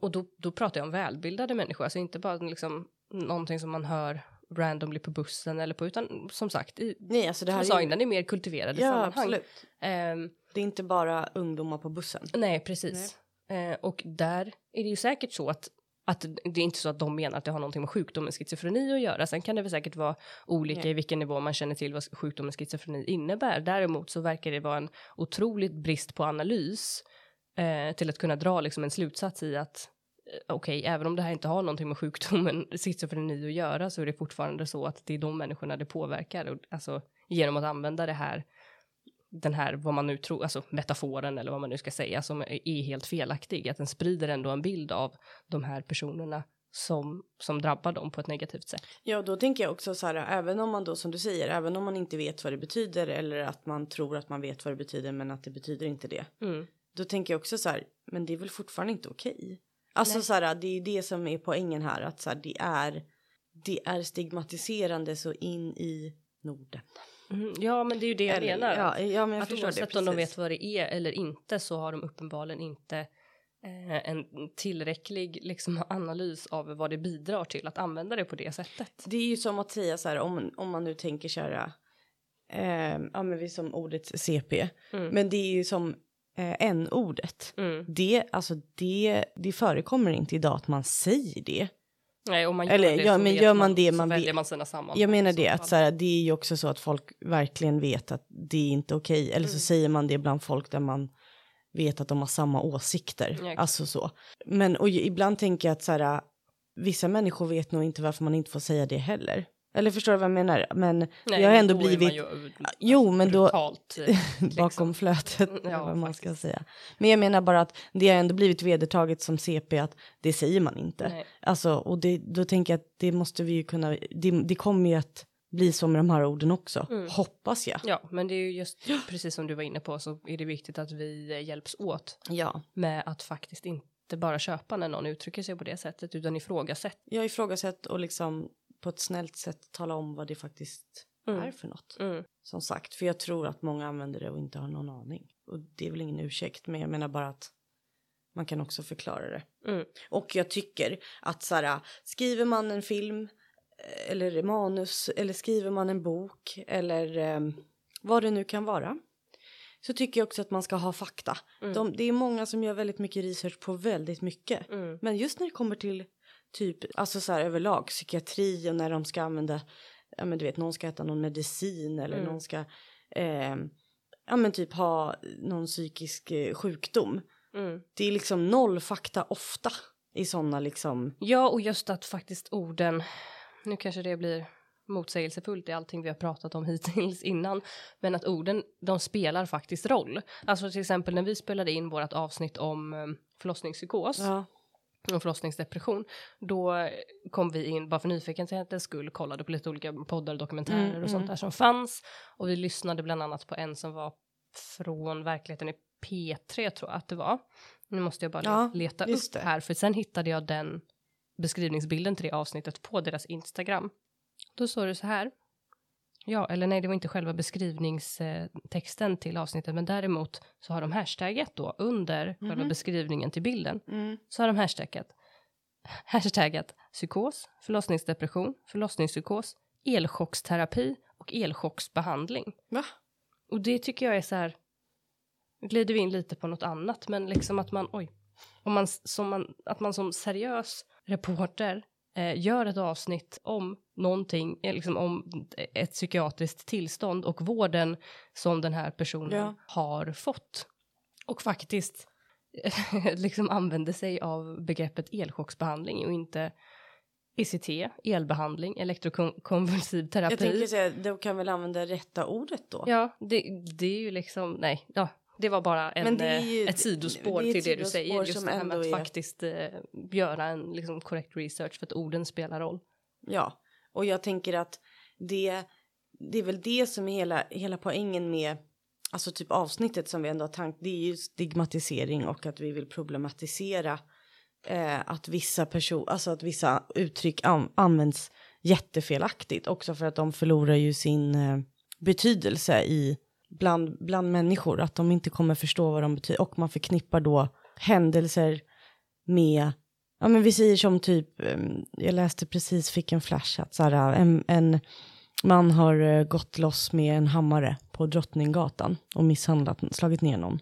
och då, då pratar jag om välbildade människor, alltså inte bara liksom någonting som man hör randomly på bussen eller på, utan som sagt, i, nej, alltså det som här jag sa innan, i mer kultiverade Ja, sammanhang. absolut. Ehm, Det är inte bara ungdomar på bussen. Nej, precis. Eh, och där är det ju säkert så att, att det är inte så att de menar att det har någonting med sjukdomen schizofreni att göra. Sen kan det väl säkert vara olika Nej. i vilken nivå man känner till vad sjukdomen schizofreni innebär. Däremot så verkar det vara en otroligt brist på analys eh, till att kunna dra liksom en slutsats i att eh, okej, även om det här inte har någonting med sjukdomen schizofreni att göra så är det fortfarande så att det är de människorna det påverkar. Och, alltså genom att använda det här den här, vad man nu tror, alltså metaforen eller vad man nu ska säga, som är helt felaktig, att den sprider ändå en bild av de här personerna som, som drabbar dem på ett negativt sätt. Ja, då tänker jag också så här, även om man då som du säger, även om man inte vet vad det betyder eller att man tror att man vet vad det betyder men att det betyder inte det. Mm. Då tänker jag också så här, men det är väl fortfarande inte okej. Alltså Nej. så här, det är ju det som är poängen här, att så här, det är, det är stigmatiserande så in i Norden. Mm, ja, men det är ju det jag Eller- menar. Ja, ja, men jag att oavsett det. om de vet vad det är eller inte så har de uppenbarligen inte eh, en tillräcklig liksom, analys av vad det bidrar till att använda det på det sättet. Det är ju som att säga så här, om, om man nu tänker köra, eh, ja men vi som ordet CP, Mm. men det är ju som eh, n-ordet. Mm. Det, alltså det, det förekommer inte idag att man säger det. Nej, om man gör Eller, det ja, så men gör man det så man väljer vet- man sina sammanhang. Jag menar så det, att så här, det är ju också så att folk verkligen vet att det är inte okej. Eller så Mm. säger man det bland folk där man vet att de har samma åsikter. Ja, alltså så. Men och ibland tänker jag att så här, vissa människor vet nog inte varför man inte får säga det heller. Eller förstår du vad jag menar? Men Nej, det har men ändå då blivit ju, alltså, Jo, men då- brutalt, eh, bakom flötet, Ja, eller vad man ska säga. Men jag menar bara att det har ändå blivit vedertaget som CP att det säger man inte. Nej. Alltså, och det, då tänker jag att det måste vi ju kunna, det, det kommer ju att bli så med de här orden också, Mm. hoppas jag. Ja, men det är ju just precis som du var inne på så är det viktigt att vi eh, hjälps åt Ja, med att faktiskt inte bara köpa när någon uttrycker sig på det sättet utan ifrågasätta. jag ifrågasätter och liksom på ett snällt sätt tala om vad det faktiskt Mm. är för något. Mm. Som sagt, för jag tror att många använder det och inte har någon aning. Och det är väl ingen ursäkt, men jag menar bara att man kan också förklara det. Mm. Och jag tycker att så här, skriver man en film eh, eller manus eller skriver man en bok eller eh, vad det nu kan vara. Så tycker jag också att man ska ha fakta. Mm. De, det är många som gör väldigt mycket research på väldigt mycket. Mm. Men just när det kommer till typ, alltså så här överlag, psykiatri och när de ska använda, ja men du vet, någon ska äta någon medicin eller Mm. någon ska, eh, ja men typ ha någon psykisk eh, sjukdom. Mm. Det är liksom noll fakta ofta i sådana liksom, Ja, och just att faktiskt orden, nu kanske det blir motsägelsefullt i allting vi har pratat om hittills innan, men att orden, de spelar faktiskt roll. Alltså till exempel när vi spelade in vårt avsnitt om eh, förlossningspsykos ja, och förlossningsdepression, då kom vi in, bara för nyfikenhetens skull, kollade på lite olika poddar och dokumentärer Mm, och sånt mm. där som fanns. Och vi lyssnade bland annat på en som var från verkligheten i P3 tror jag att det var. Nu måste jag bara Ja, leta upp det. här, för sen hittade jag den beskrivningsbilden till det avsnittet på deras Instagram. Då står det så här. Ja, eller nej, det var inte själva beskrivningstexten till avsnittet, men däremot så har de hashtaggat då under själva Mhm. beskrivningen till bilden mm, så har de hashtaggat, hashtaggat psykos, förlossningsdepression, förlossningspsykos, elchocksterapi och elchocksbehandling. va? Och det tycker jag är så här, nu glider vi in lite på något annat, men liksom att man, oj, om man, som man, att man som seriös reporter eh, gör ett avsnitt om någonting, eh, liksom om ett psykiatriskt tillstånd och vården som den här personen Ja. har fått. Och faktiskt liksom använder sig av begreppet elchocksbehandling och inte ECT, elbehandling, elektrokonvulsiv terapi. Jag tänker säga, då kan väl använda rätta ordet då? Ja, det, det är ju liksom, nej, ja, det var bara en, eh, ju- ett sidospår till det du säger. Just det här med att är- faktiskt eh, göra en liksom, korrekt research för att orden spelar roll. Ja, och jag tänker att det, det är väl det som är hela, hela poängen med alltså typ avsnittet som vi ändå har tankt. Det är ju stigmatisering och att vi vill problematisera eh, att vissa person, alltså att vissa uttryck an, används jättefelaktigt också för att de förlorar ju sin eh, betydelse i bland, bland människor att de inte kommer förstå vad de betyder och man förknippar då händelser med Ja men vi säger som typ, ehm, jag läste precis, fick en flash att så här, en, en man har eh, gått loss med en hammare på Drottninggatan och misshandlat, slagit ner någon.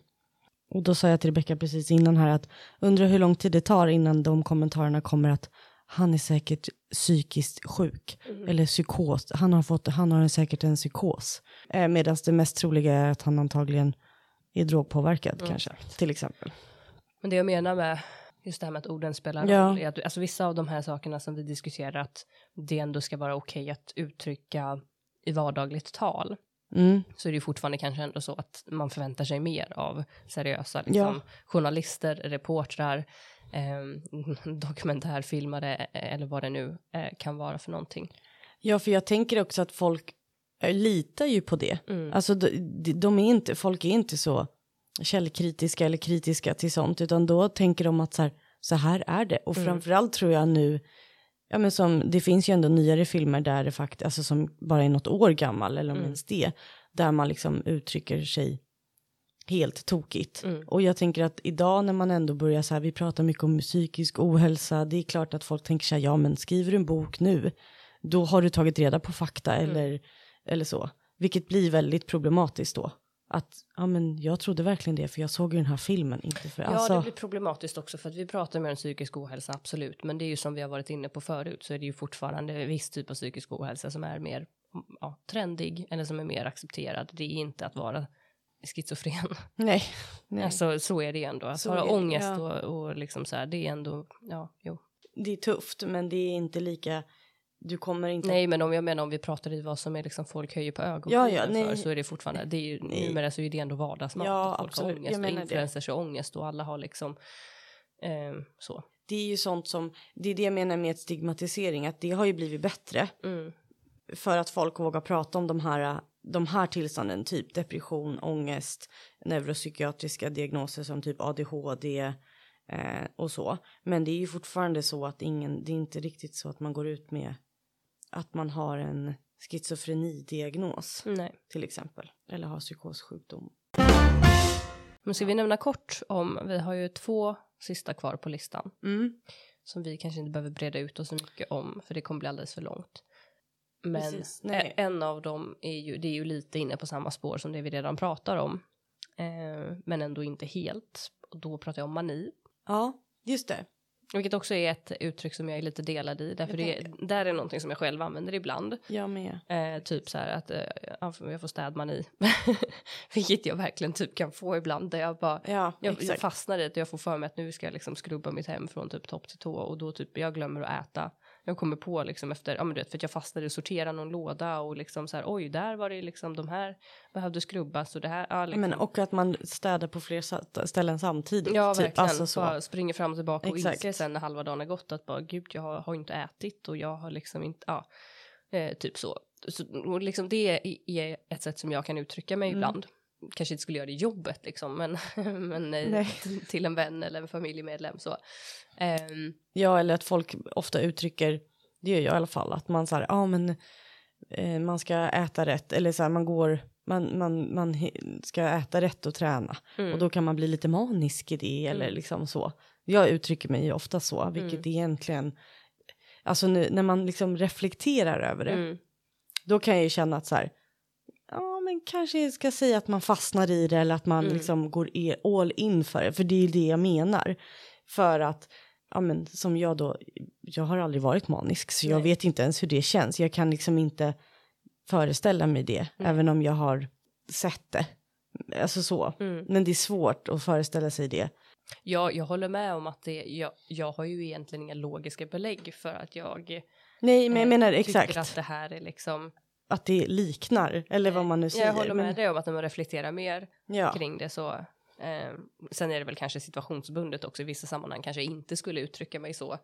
Och då sa jag till Rebecka precis innan här att undrar hur lång tid det tar innan de kommentarerna kommer att han är säkert psykiskt sjuk eller psykos. Han har, fått, han har säkert en psykos. Eh, Medan det mest troliga är att han antagligen är drogpåverkad Mm. kanske, till exempel. Men det jag menar med just det här med att orden spelar roll Ja. är att alltså, vissa av de här sakerna som vi diskuterar att det ändå ska vara okej att uttrycka i vardagligt tal. Mm. så är det ju fortfarande kanske ändå så att man förväntar sig mer av seriösa liksom, journalister, reportrar, eh, dokumentärfilmare eller vad det nu eh, kan vara för någonting. Ja, för jag tänker också att folk eh, litar ju på det. Mm. Alltså de- de är inte, folk är inte så källkritiska eller kritiska till sånt, utan då tänker de att så här, så här är det. Och Mm. framförallt tror jag nu, ja men som, det finns ju ändå nyare filmer där det faktiskt, alltså som bara är något år gammal eller om Mm. ens det, där man liksom uttrycker sig helt tokigt. Mm. Och jag tänker att idag när man ändå börjar så här, vi pratar mycket om psykisk ohälsa, det är klart att folk tänker så här, ja men skriver du en bok nu, då har du tagit reda på fakta Mm. eller, eller så. Vilket blir väldigt problematiskt då. Att, ja men jag trodde verkligen det för jag såg ju den här filmen, inte för, Ja, alltså, det blir problematiskt också för att vi pratar mer om psykisk ohälsa, absolut. Men det är ju som vi har varit inne på förut så är det ju fortfarande viss typ av psykisk ohälsa som är mer ja, trendig eller som är mer accepterad. Det är inte att vara schizofren. nej. nej. Alltså så är det ändå. Att Så ha är det, ångest ja. och, och liksom så här, det är ändå, ja, jo. det är tufft men det är inte lika, du kommer inte, Nej, men om jag menar om vi pratar i vad som är liksom folk höjer på ögonbrynen Ja, ja, för så är det fortfarande, det är ju, Nej. numera så är det ändå vardagsmat. Ja, att folk absolut. har ångest Jag och det. influencers har ångest och alla har liksom eh, så. det är ju sånt som, det är det jag menar med stigmatisering, att det har ju blivit bättre. Mm. för att folk vågar prata om de här, de här tillstånden, typ depression, ångest, neuropsykiatriska diagnoser som typ ADHD eh, och så. Men det är ju fortfarande så att ingen, det är inte riktigt så att man går ut med att man har en schizofrenidiagnos Nej. till exempel, eller har psykossjukdom. Men ska vi nämna kort om, vi har ju två sista kvar på listan Mm. som vi kanske inte behöver breda ut oss så mycket om för det kommer bli alldeles för långt. Men Precis, en av dem är ju, det är ju lite inne på samma spår som det vi redan pratar om. Eh, men ändå inte helt. Och då pratar jag om mani. Ja, just det. Vilket också är ett uttryck som jag är lite delad i. Därför det, där är någonting som jag själv använder ibland. Jag med. Eh, typ så här att eh, ja, jag får städmani. Vilket jag verkligen typ kan få ibland. Där jag bara Ja, jag, jag fastnar i att jag får för mig att nu ska jag liksom skrubba mitt hem från typ topp till tå och då typ jag glömmer att äta. Jag kommer på liksom efter, ja men du vet för att jag fastnade i att sortera någon låda och liksom så här oj där var det liksom de här behövde skrubbas och det här. Ja, liksom. Men, och att man städar på fler ställen samtidigt. Ja, typ. verkligen. Alltså så. Bara springer fram och tillbaka och Exakt. inser sen när halva dagen har gått att bara gud, jag har, har inte ätit och jag har liksom inte, ja, eh, typ så. så och liksom det är, är ett sätt som jag kan uttrycka mig Mm. ibland. Kanske inte skulle göra det i jobbet liksom, men, men eh, till en vän eller en familjemedlem så. Ehm, Ja, eller att folk ofta uttrycker, det gör jag i alla fall, att man så här, ja men eh, man ska äta rätt, eller så här, man går, man, man, man ska äta rätt och träna. mm, Och då kan man bli lite manisk i det, eller Mm. liksom så. Jag uttrycker mig ju ofta så, vilket egentligen, alltså nu, när man liksom reflekterar över det, mm, då kan jag ju känna att så här, men kanske jag ska säga att man fastnar i det eller att man Mm. liksom går e- all in för det, för det är ju det jag menar. För att, ja men som jag då, jag har aldrig varit manisk så jag Nej. vet inte ens hur det känns. Jag kan liksom inte föreställa mig det, Mm. även om jag har sett det. Alltså så. mm. Men det är svårt att föreställa sig det. Ja, jag håller med om att det, jag, jag har ju egentligen inga logiska belägg för att jag Nej, men jag eh, menar tycker exakt att det här är liksom att det liknar, eller vad man nu säger. Jag håller med men, dig om att när man reflekterar mer ja. kring det så eh, sen är det väl kanske situationsbundet också i vissa sammanhang kanske jag inte skulle uttrycka mig så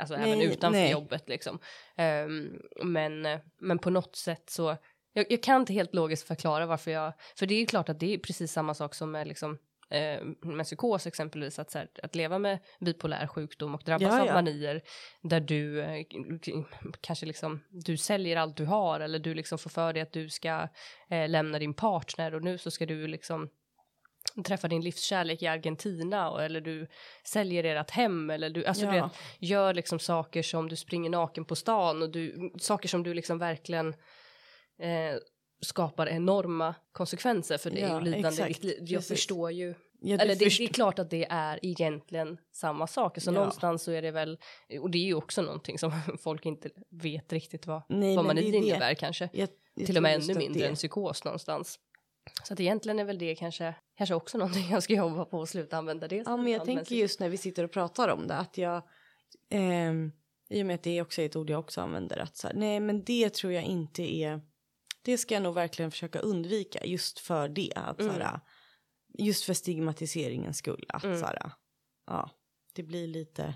alltså Nej, även utanför nej. jobbet liksom Ehm, men men på något sätt så jag, jag kan inte helt logiskt förklara varför jag för det är ju klart att det är precis samma sak som med liksom eh, med psykos exempelvis att, så här, att leva med bipolär sjukdom och drabbas Ja, av ja. manier där du eh, kanske liksom du säljer allt du har eller du liksom får för dig att du ska eh, lämna din partner och nu så ska du liksom träffa din livskärlek i Argentina och, eller du säljer ert hem eller du alltså du Ja. vet, gör liksom saker som du springer naken på stan och du saker som du liksom verkligen eh, skapar enorma konsekvenser för dig Ja, och lidande exakt. Jag Precis. förstår ju Ja, eller det, det är klart att det är egentligen samma sak. Så Ja. någonstans så är det väl, och det är ju också någonting som folk inte vet riktigt vad, Nej, vad man det är det. innebär kanske. Jag- jag Till och med ännu mindre än psykos någonstans. Så att egentligen är väl det kanske, kanske också någonting jag ska jobba på och sluta använda det. Ja, men jag tänker just när vi sitter och pratar om det att jag, ehm, i och med att det också är ett ord jag också använder, att så här, nej men det tror jag inte är det ska jag nog verkligen försöka undvika just för det. Att, Mm. såhär, just för stigmatiseringens skull. Att, Mm. såhär, ja, det blir lite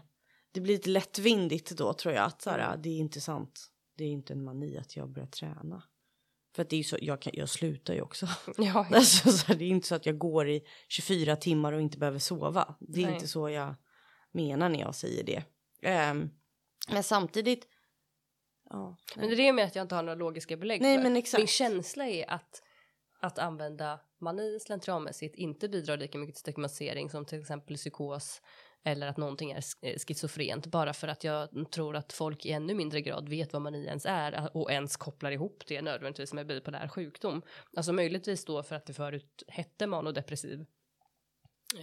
det blir lite lättvindigt då tror jag. Att såhär, Mm. det är inte sant. Det är inte en mani att jag börjar träna. För att det är så, jag, kan, jag slutar ju också. Ja, Alltså, så här, det är inte så att jag går i 24 timmar och inte behöver sova. Det är Nej. inte så jag menar när jag säger det. Ehm, men samtidigt... Ja, Men det är med att jag inte har några logiska belägg Nej, för. men exakt. Min känsla är att att använda mani slentrianmässigt inte bidrar lika mycket till stigmatisering som till exempel psykos eller att någonting är eh, schizofrent bara för att jag tror att folk i ännu mindre grad vet vad mani ens är och ens kopplar ihop det nödvändigtvis med bipolär sjukdom. Alltså möjligtvis då för att det förut hette manodepressiv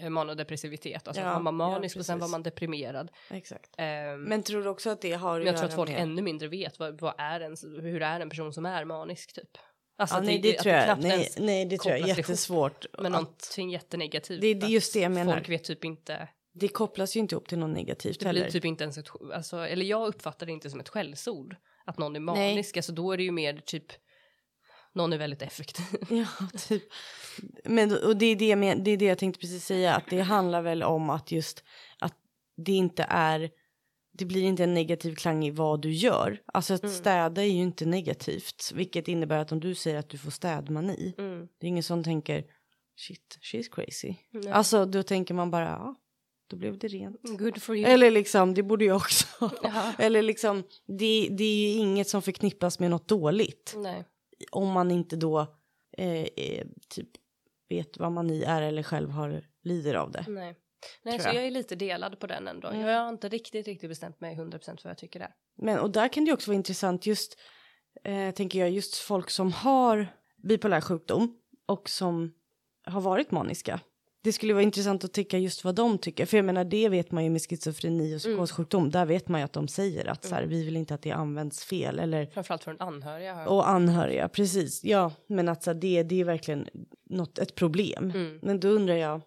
manodepressivitet, alltså Ja, man var ja, manisk och sen var man deprimerad. Exakt. Ehm, Men tror du också att det har men jag tror att folk med... ännu mindre vet vad, vad är en, hur är en person som är manisk typ. Alltså Ja, att nej, att det tror jag. Nej, nej, det tror jag ihop jättesvårt. med att, någonting jättenegativt. Det- det är att just det jag menar. Folk vet typ inte, det kopplas ju inte upp till något negativt det heller. blir typ inte ens ett, alltså, eller jag uppfattar det inte som ett skällsord. Att någon är Nej. manisk, alltså då är det ju mer typ, någon är väldigt effektiv. Ja, typ. Men och det är det, men, det är det jag tänkte precis säga. Att det handlar väl om att just att det inte är. Det blir inte en negativ klang i vad du gör. Alltså att Mm. städa är ju inte negativt. Vilket innebär att om du säger att du får städmani. Mm. Det är ingen som tänker shit, she's crazy. Nej. Alltså då tänker man bara ja, då blev det rent. Good for you. Eller liksom, det borde jag också. Eller liksom, det, det är ju inget som förknippas med något dåligt Nej. Om man inte då eh, eh, typ vet vad man i är eller själv har lider av det. Nej. Nej, så jag. jag är lite delad på den ändå. Mm. Jag har inte riktigt, riktigt bestämt mig 100% för vad jag tycker där. Men och där kan det också vara intressant just eh, tänker jag just folk som har bipolär sjukdom och som har varit maniska. Det skulle vara intressant att tycka just vad de tycker. För jag menar det vet man ju med schizofreni och psykossjukdom. Där vet man ju att de säger att så här, vi vill inte att det används fel. Eller Framförallt från anhöriga. Jag. och anhöriga, precis. Ja, men att så här, det, det är verkligen något, ett problem. Mm. Men då undrar jag,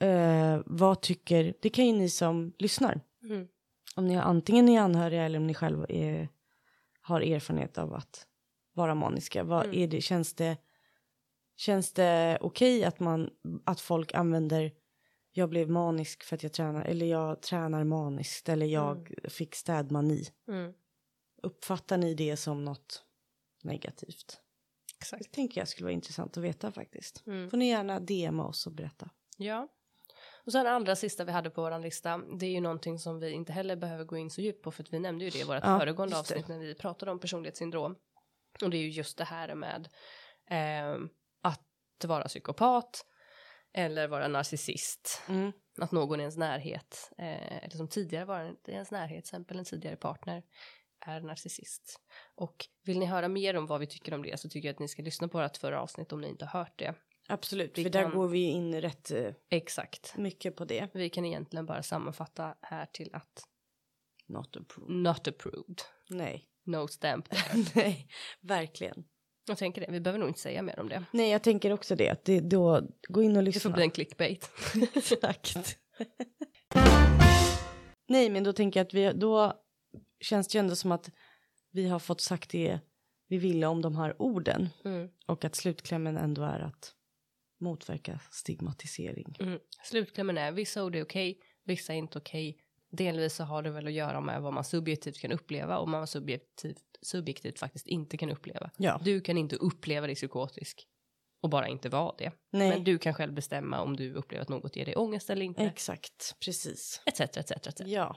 eh, vad tycker, det kan ju ni som lyssnar. Mm. Om ni har antingen är anhöriga eller om ni själva har erfarenhet av att vara maniska. Vad Mm. är det, känns det, känns det okej att man, att folk använder jag blev manisk för att jag tränar, eller jag tränar maniskt, eller jag fick städmani. Mm. Uppfattar ni det som något negativt? Exakt. Det tänker jag skulle vara intressant att veta faktiskt. Mm. Får ni gärna DMa oss och berätta. Ja. Och sen andra sista vi hade på vår lista, det är ju någonting som vi inte heller behöver gå in så djupt på för att vi nämnde ju det i vårt Ja, föregående avsnitt när vi pratade om personlighetssyndrom. Och det är ju just det här med att vara psykopat eller vara narcissist. Mm. Att någon i ens närhet, eh, eller som tidigare var i ens närhet, till exempel en tidigare partner, är narcissist. Och vill ni höra mer om vad vi tycker om det så tycker jag att ni ska lyssna på vårt förra avsnitt om ni inte har hört det. Absolut, Vi för där kan- går vi in rätt eh, Exakt. mycket på det. Vi kan egentligen bara sammanfatta här till att Not approved. not approved. Nej. No stamp. Nej, verkligen. Jag tänker det, vi behöver nog inte säga mer om det. Nej, jag tänker också det. Att det då, gå in och Det får lyssna. bli en clickbait. Exakt. Nej, men då tänker jag att vi, då känns det ju ändå som att vi har fått sagt det vi ville om de här orden. Mm. Och att slutklämmen ändå är att motverka stigmatisering. Mm. Slutklämmen är vissa ord är okej, vissa är inte okej. Delvis så har det väl att göra med vad man subjektivt kan uppleva och vad man subjektivt, subjektivt faktiskt inte kan uppleva. Ja, Du kan inte uppleva dig psykotisk och bara inte vara det. nej, Men du kan själv bestämma om du upplever att något ger dig ångest eller inte. exakt, precis. Etc, etc, etc. Ja,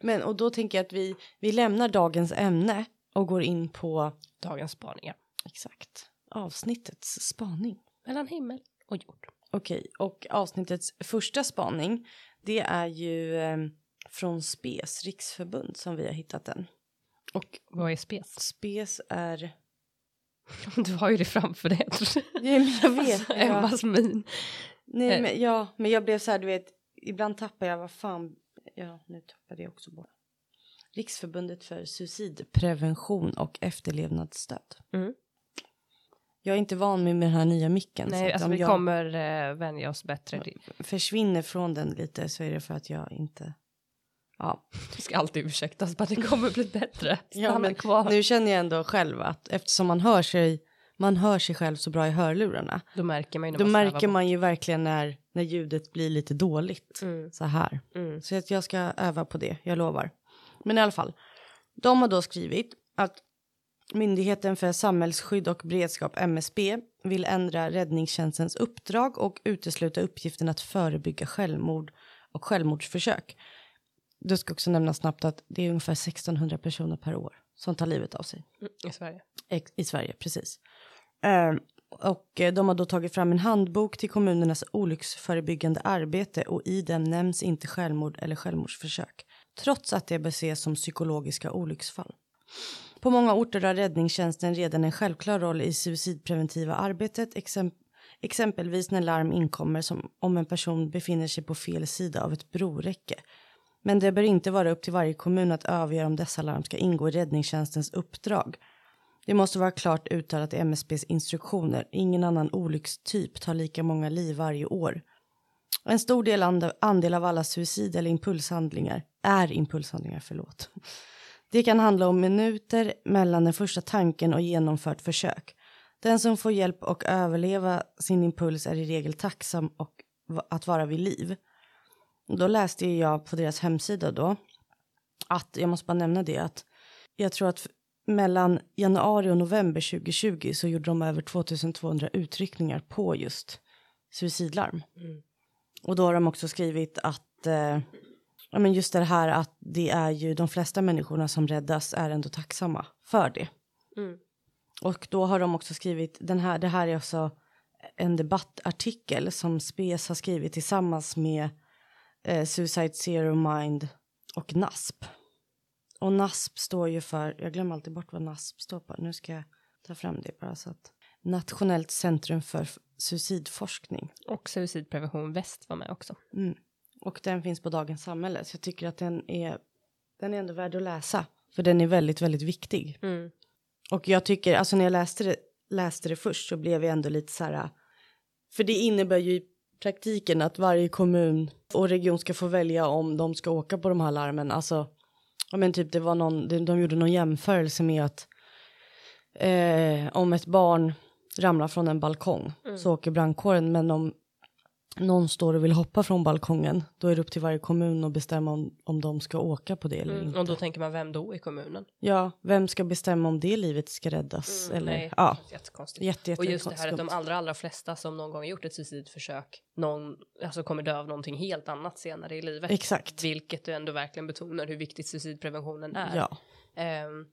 men och då tänker jag att vi, vi lämnar dagens ämne och går in på Dagens spaningar. exakt avsnittets spaning. Mellan himmel och jord. Okej, och avsnittets första spaning det är ju eh, från SPES riksförbund som vi har hittat den. Och Vad är spes? SPES är... Du har ju det framför dig. Ja, men jag vet. Alltså, jag, Emmas min. nej, eh. men, ja, men jag blev så här, du vet, ibland tappar jag, vad fan, ja, nu tappade jag också bort. Riksförbundet för suicidprevention och efterlevnadsstöd. Mm. Jag är inte van med den här nya micken. så Nej, att alltså vi kommer eh, vänja oss bättre. Försvinner från den lite så är det för att jag inte Ja, Du ska alltid ursäktas, men det kommer bli bättre. Stanna Ja, men kvar. nu känner jag ändå själv att eftersom man hör sig, man hör sig själv så bra i hörlurarna. Då märker man ju Då man märker bort. man ju verkligen när, när ljudet blir lite dåligt. Mm. Så här. Mm. Så att jag ska öva på det, jag lovar. Men i alla fall, de har då skrivit att Myndigheten för samhällsskydd och beredskap, MSB, vill ändra räddningstjänstens uppdrag och utesluta uppgiften att förebygga självmord och självmordsförsök. Det ska också nämnas snabbt att det är ungefär 1600 personer per år som tar livet av sig. Mm, I Sverige. I Sverige, precis. Eh, och eh, de har då tagit fram en handbok till kommunernas olycksförebyggande arbete och i den nämns inte självmord eller självmordsförsök. Trots att det bör ses som psykologiska olycksfall. På många orter har räddningstjänsten redan en självklar roll i suicidpreventiva arbetet. Exemp- exempelvis när larm inkommer som om en person befinner sig på fel sida av ett broräcke. Men det bör inte vara upp till varje kommun att avgöra om dessa larm ska ingå i räddningstjänstens uppdrag. Det måste vara klart uttalat i MSBs instruktioner. Ingen annan olyckstyp tar lika många liv varje år. En stor del andel av alla suicid eller impulshandlingar är impulshandlingar, förlåt. Det kan handla om minuter mellan den första tanken och genomfört försök. Den som får hjälp och överleva sin impuls är i regel tacksam och att vara vid liv. Då läste jag på deras hemsida då att, jag måste bara nämna det, att jag tror att mellan januari och november 2020 så gjorde de över 2200 utryckningar på just suicidlarm. Mm. Och då har de också skrivit att eh, ja, men just det här att det är ju de flesta människorna som räddas är ändå tacksamma för det. Mm. Och då har de också skrivit, den här, det här är också en debattartikel som SPES har skrivit tillsammans med eh, Suicide Zero Mind och NASP. Och NASP står ju för, jag glömmer alltid bort vad NASP står på, nu ska jag ta fram det bara så att Nationellt centrum för suicidforskning. Och suicidprevention väst var med också. Mm. Och den finns på Dagens Samhälle, så jag tycker att den är, den är ändå värd att läsa. För den är väldigt, väldigt viktig. Mm. Och jag tycker, alltså när jag läste det, läste det först så blev jag ändå lite så här, för det innebär ju praktiken att varje kommun och region ska få välja om de ska åka på de här larmen. Alltså, ja men typ det var någon, de, de gjorde någon jämförelse med att eh, om ett barn ramlar från en balkong så åker brandkåren, men om någon står och vill hoppa från balkongen, då är det upp till varje kommun att bestämma om, om de ska åka på det eller Mm. inte. Och då tänker man vem då i kommunen? Ja, vem ska bestämma om det livet ska räddas? eller, Mm, Nej, ja, jättekonstigt. jätte, jätte, Och just det här att de allra, allra flesta som någon gång har gjort ett suicidförsök, någon, alltså kommer dö av någonting helt annat senare i livet. Exakt. Vilket du ändå verkligen betonar hur viktigt suicidpreventionen är. Ja, Ehm,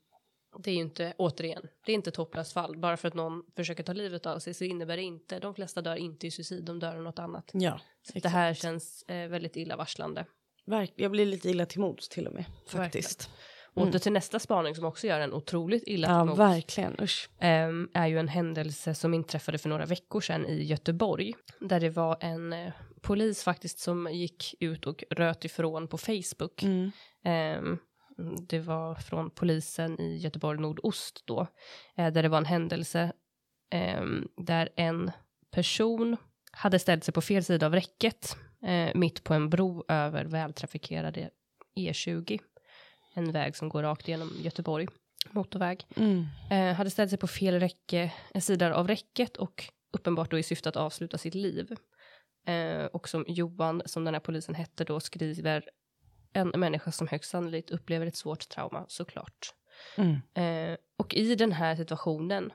det är ju inte, återigen, det är inte ett hopplöst fall. Bara för att någon försöker ta livet av sig så innebär det inte, de flesta dör inte i suicid, de dör av något annat. ja. Det här känns eh, väldigt illavarslande. Verk, jag blir lite illa till mods till och med, faktiskt. Åter till nästa spaning som också gör en otroligt illa Mm. Ja, till mods. verkligen. Usch. Ehm, är ju en händelse som inträffade för några veckor sedan i Göteborg. Där det var en eh, polis faktiskt som gick ut och röt ifrån på Facebook. Mm. Ehm, det var från polisen i Göteborg nordost då. eh, där det var en händelse ehm, där en person hade ställt sig på fel sida av räcket eh, mitt på en bro över vältrafikerade E20. En väg som går rakt igenom Göteborg, motorväg. Mm. Eh, hade ställt sig på fel räcke, sida av räcket och uppenbart då i syfte att avsluta sitt liv. Eh, och som Johan, som den här polisen hette då, skriver en människa som högst sannolikt upplever ett svårt trauma, såklart. Mm. Eh, och i den här situationen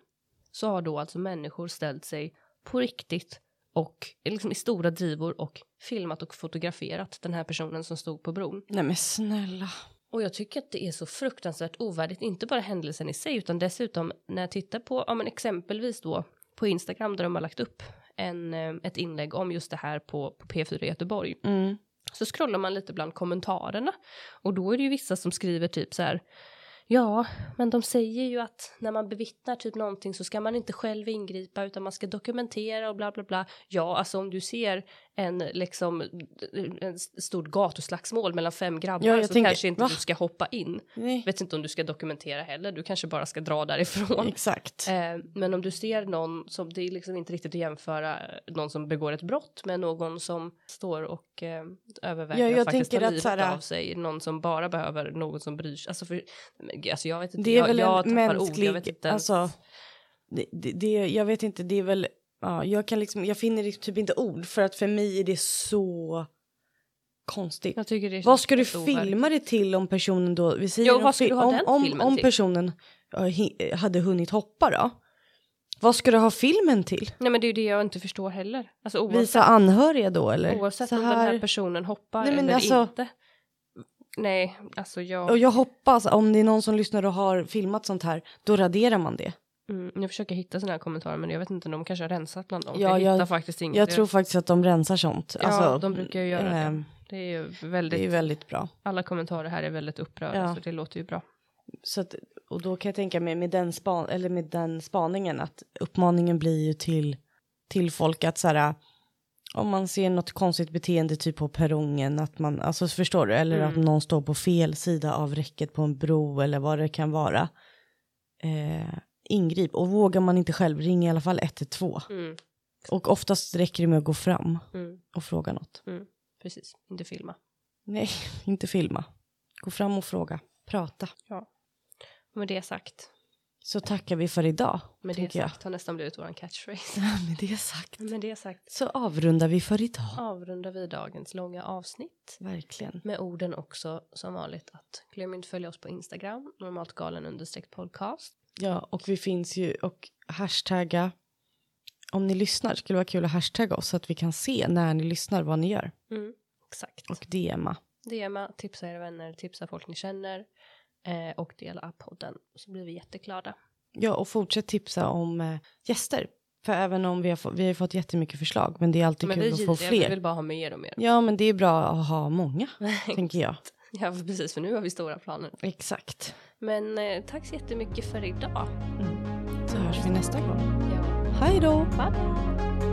så har då alltså människor ställt sig på riktigt och liksom i stora drivor och filmat och fotograferat den här personen som stod på bron. Nej men snälla. Och jag tycker att det är så fruktansvärt ovärdigt, inte bara händelsen i sig, utan dessutom när jag tittar på, ja men exempelvis då på Instagram där de har lagt upp en, eh, ett inlägg om just det här på, på P4 Göteborg. Mm. Så scrollar man lite bland kommentarerna och då är det ju vissa som skriver typ så här Ja, men de säger ju att när man bevittnar typ någonting så ska man inte själv ingripa utan man ska dokumentera och bla bla bla. Ja, alltså om du ser en liksom en s- stort gatuslagsmål mellan fem grabbar Ja, jag så tänker, kanske inte va? du ska hoppa in. Nej. Vet inte om du ska dokumentera heller, du kanske bara ska dra därifrån. Exakt. Eh, men om du ser någon som, det är liksom inte riktigt att jämföra någon som begår ett brott med någon som står och eh, överväger Ja, jag att faktiskt ta livet så här- av sig, någon som bara behöver någon som bryr sig. Alltså, för, alltså jag vet inte, Det är jag, väl jag en tappar mänsklig, ord, jag vet inte alltså, det, det, det, jag vet inte, det är väl, ja, jag kan liksom, jag finner liksom typ inte ord för att för mig är det så konstigt. Jag tycker det är Vad ska du filma det till om personen då, vi säger Jo, om vad ska du ha om, den om, filmen om till? personen hi- hade hunnit hoppa då? Vad ska du ha filmen till? Nej men det är ju det jag inte förstår heller. Alltså oavsett, Visa anhöriga då eller? oavsett Så om den här personen hoppar Nej, eller alltså- inte. Nej, alltså jag, Och jag hoppas om det är någon som lyssnar och har filmat sånt här, då raderar man det. Mm, jag försöker hitta sådana här kommentarer men jag vet inte, de kanske har rensat bland dem. Ja, jag jag- hittar faktiskt inget. Jag tror faktiskt att de rensar sånt. Ja, Alltså, de brukar ju göra ehm, det. Det är ju Det väldigt, är ju väldigt bra. alla kommentarer här är väldigt upprörda Ja. så det låter ju bra. Så att, och då kan jag tänka mig med den, span, eller med den spaningen att uppmaningen blir ju till, till folk att så här, om man ser något konstigt beteende typ på perrongen, att man, alltså förstår du, eller Mm. att någon står på fel sida av räcket på en bro eller vad det kan vara. Eh, ingrip och vågar man inte själv, ring i alla fall 112. Mm, Och oftast räcker det med att gå fram mm, och fråga något. mm. Precis, inte filma. Nej, inte filma. Gå fram och fråga, prata. Och med det sagt, Så tackar vi för idag, med det tänker jag. sagt har nästan blivit våran catchphrase. Med det sagt. med det sagt Så avrundar vi för idag. avrundar vi dagens långa avsnitt. Verkligen. Med orden också som vanligt att glöm inte följa oss på Instagram, normalt galen understreck podcast. Ja, och vi finns ju och hashtagga. Om ni lyssnar skulle det vara kul att hashtagga oss så att vi kan se när ni lyssnar vad ni gör. Mm, exakt. Och DMa. DMa, tipsa era vänner, tipsa folk ni känner eh, och dela podden så blir vi jätteglada. Ja, och fortsätt tipsa om eh, gäster. För även om vi har, fått, vi har fått jättemycket förslag, men det är alltid Men vi är kul att få giriga, vi fler. vill bara ha mer och mer. Ja, men det är bra att ha många, tänker jag. Ja, precis, för nu har vi stora planer. Exakt. Men eh, tack så jättemycket för idag. Så hörs vi nästa gång. Ja, Hej då! bye!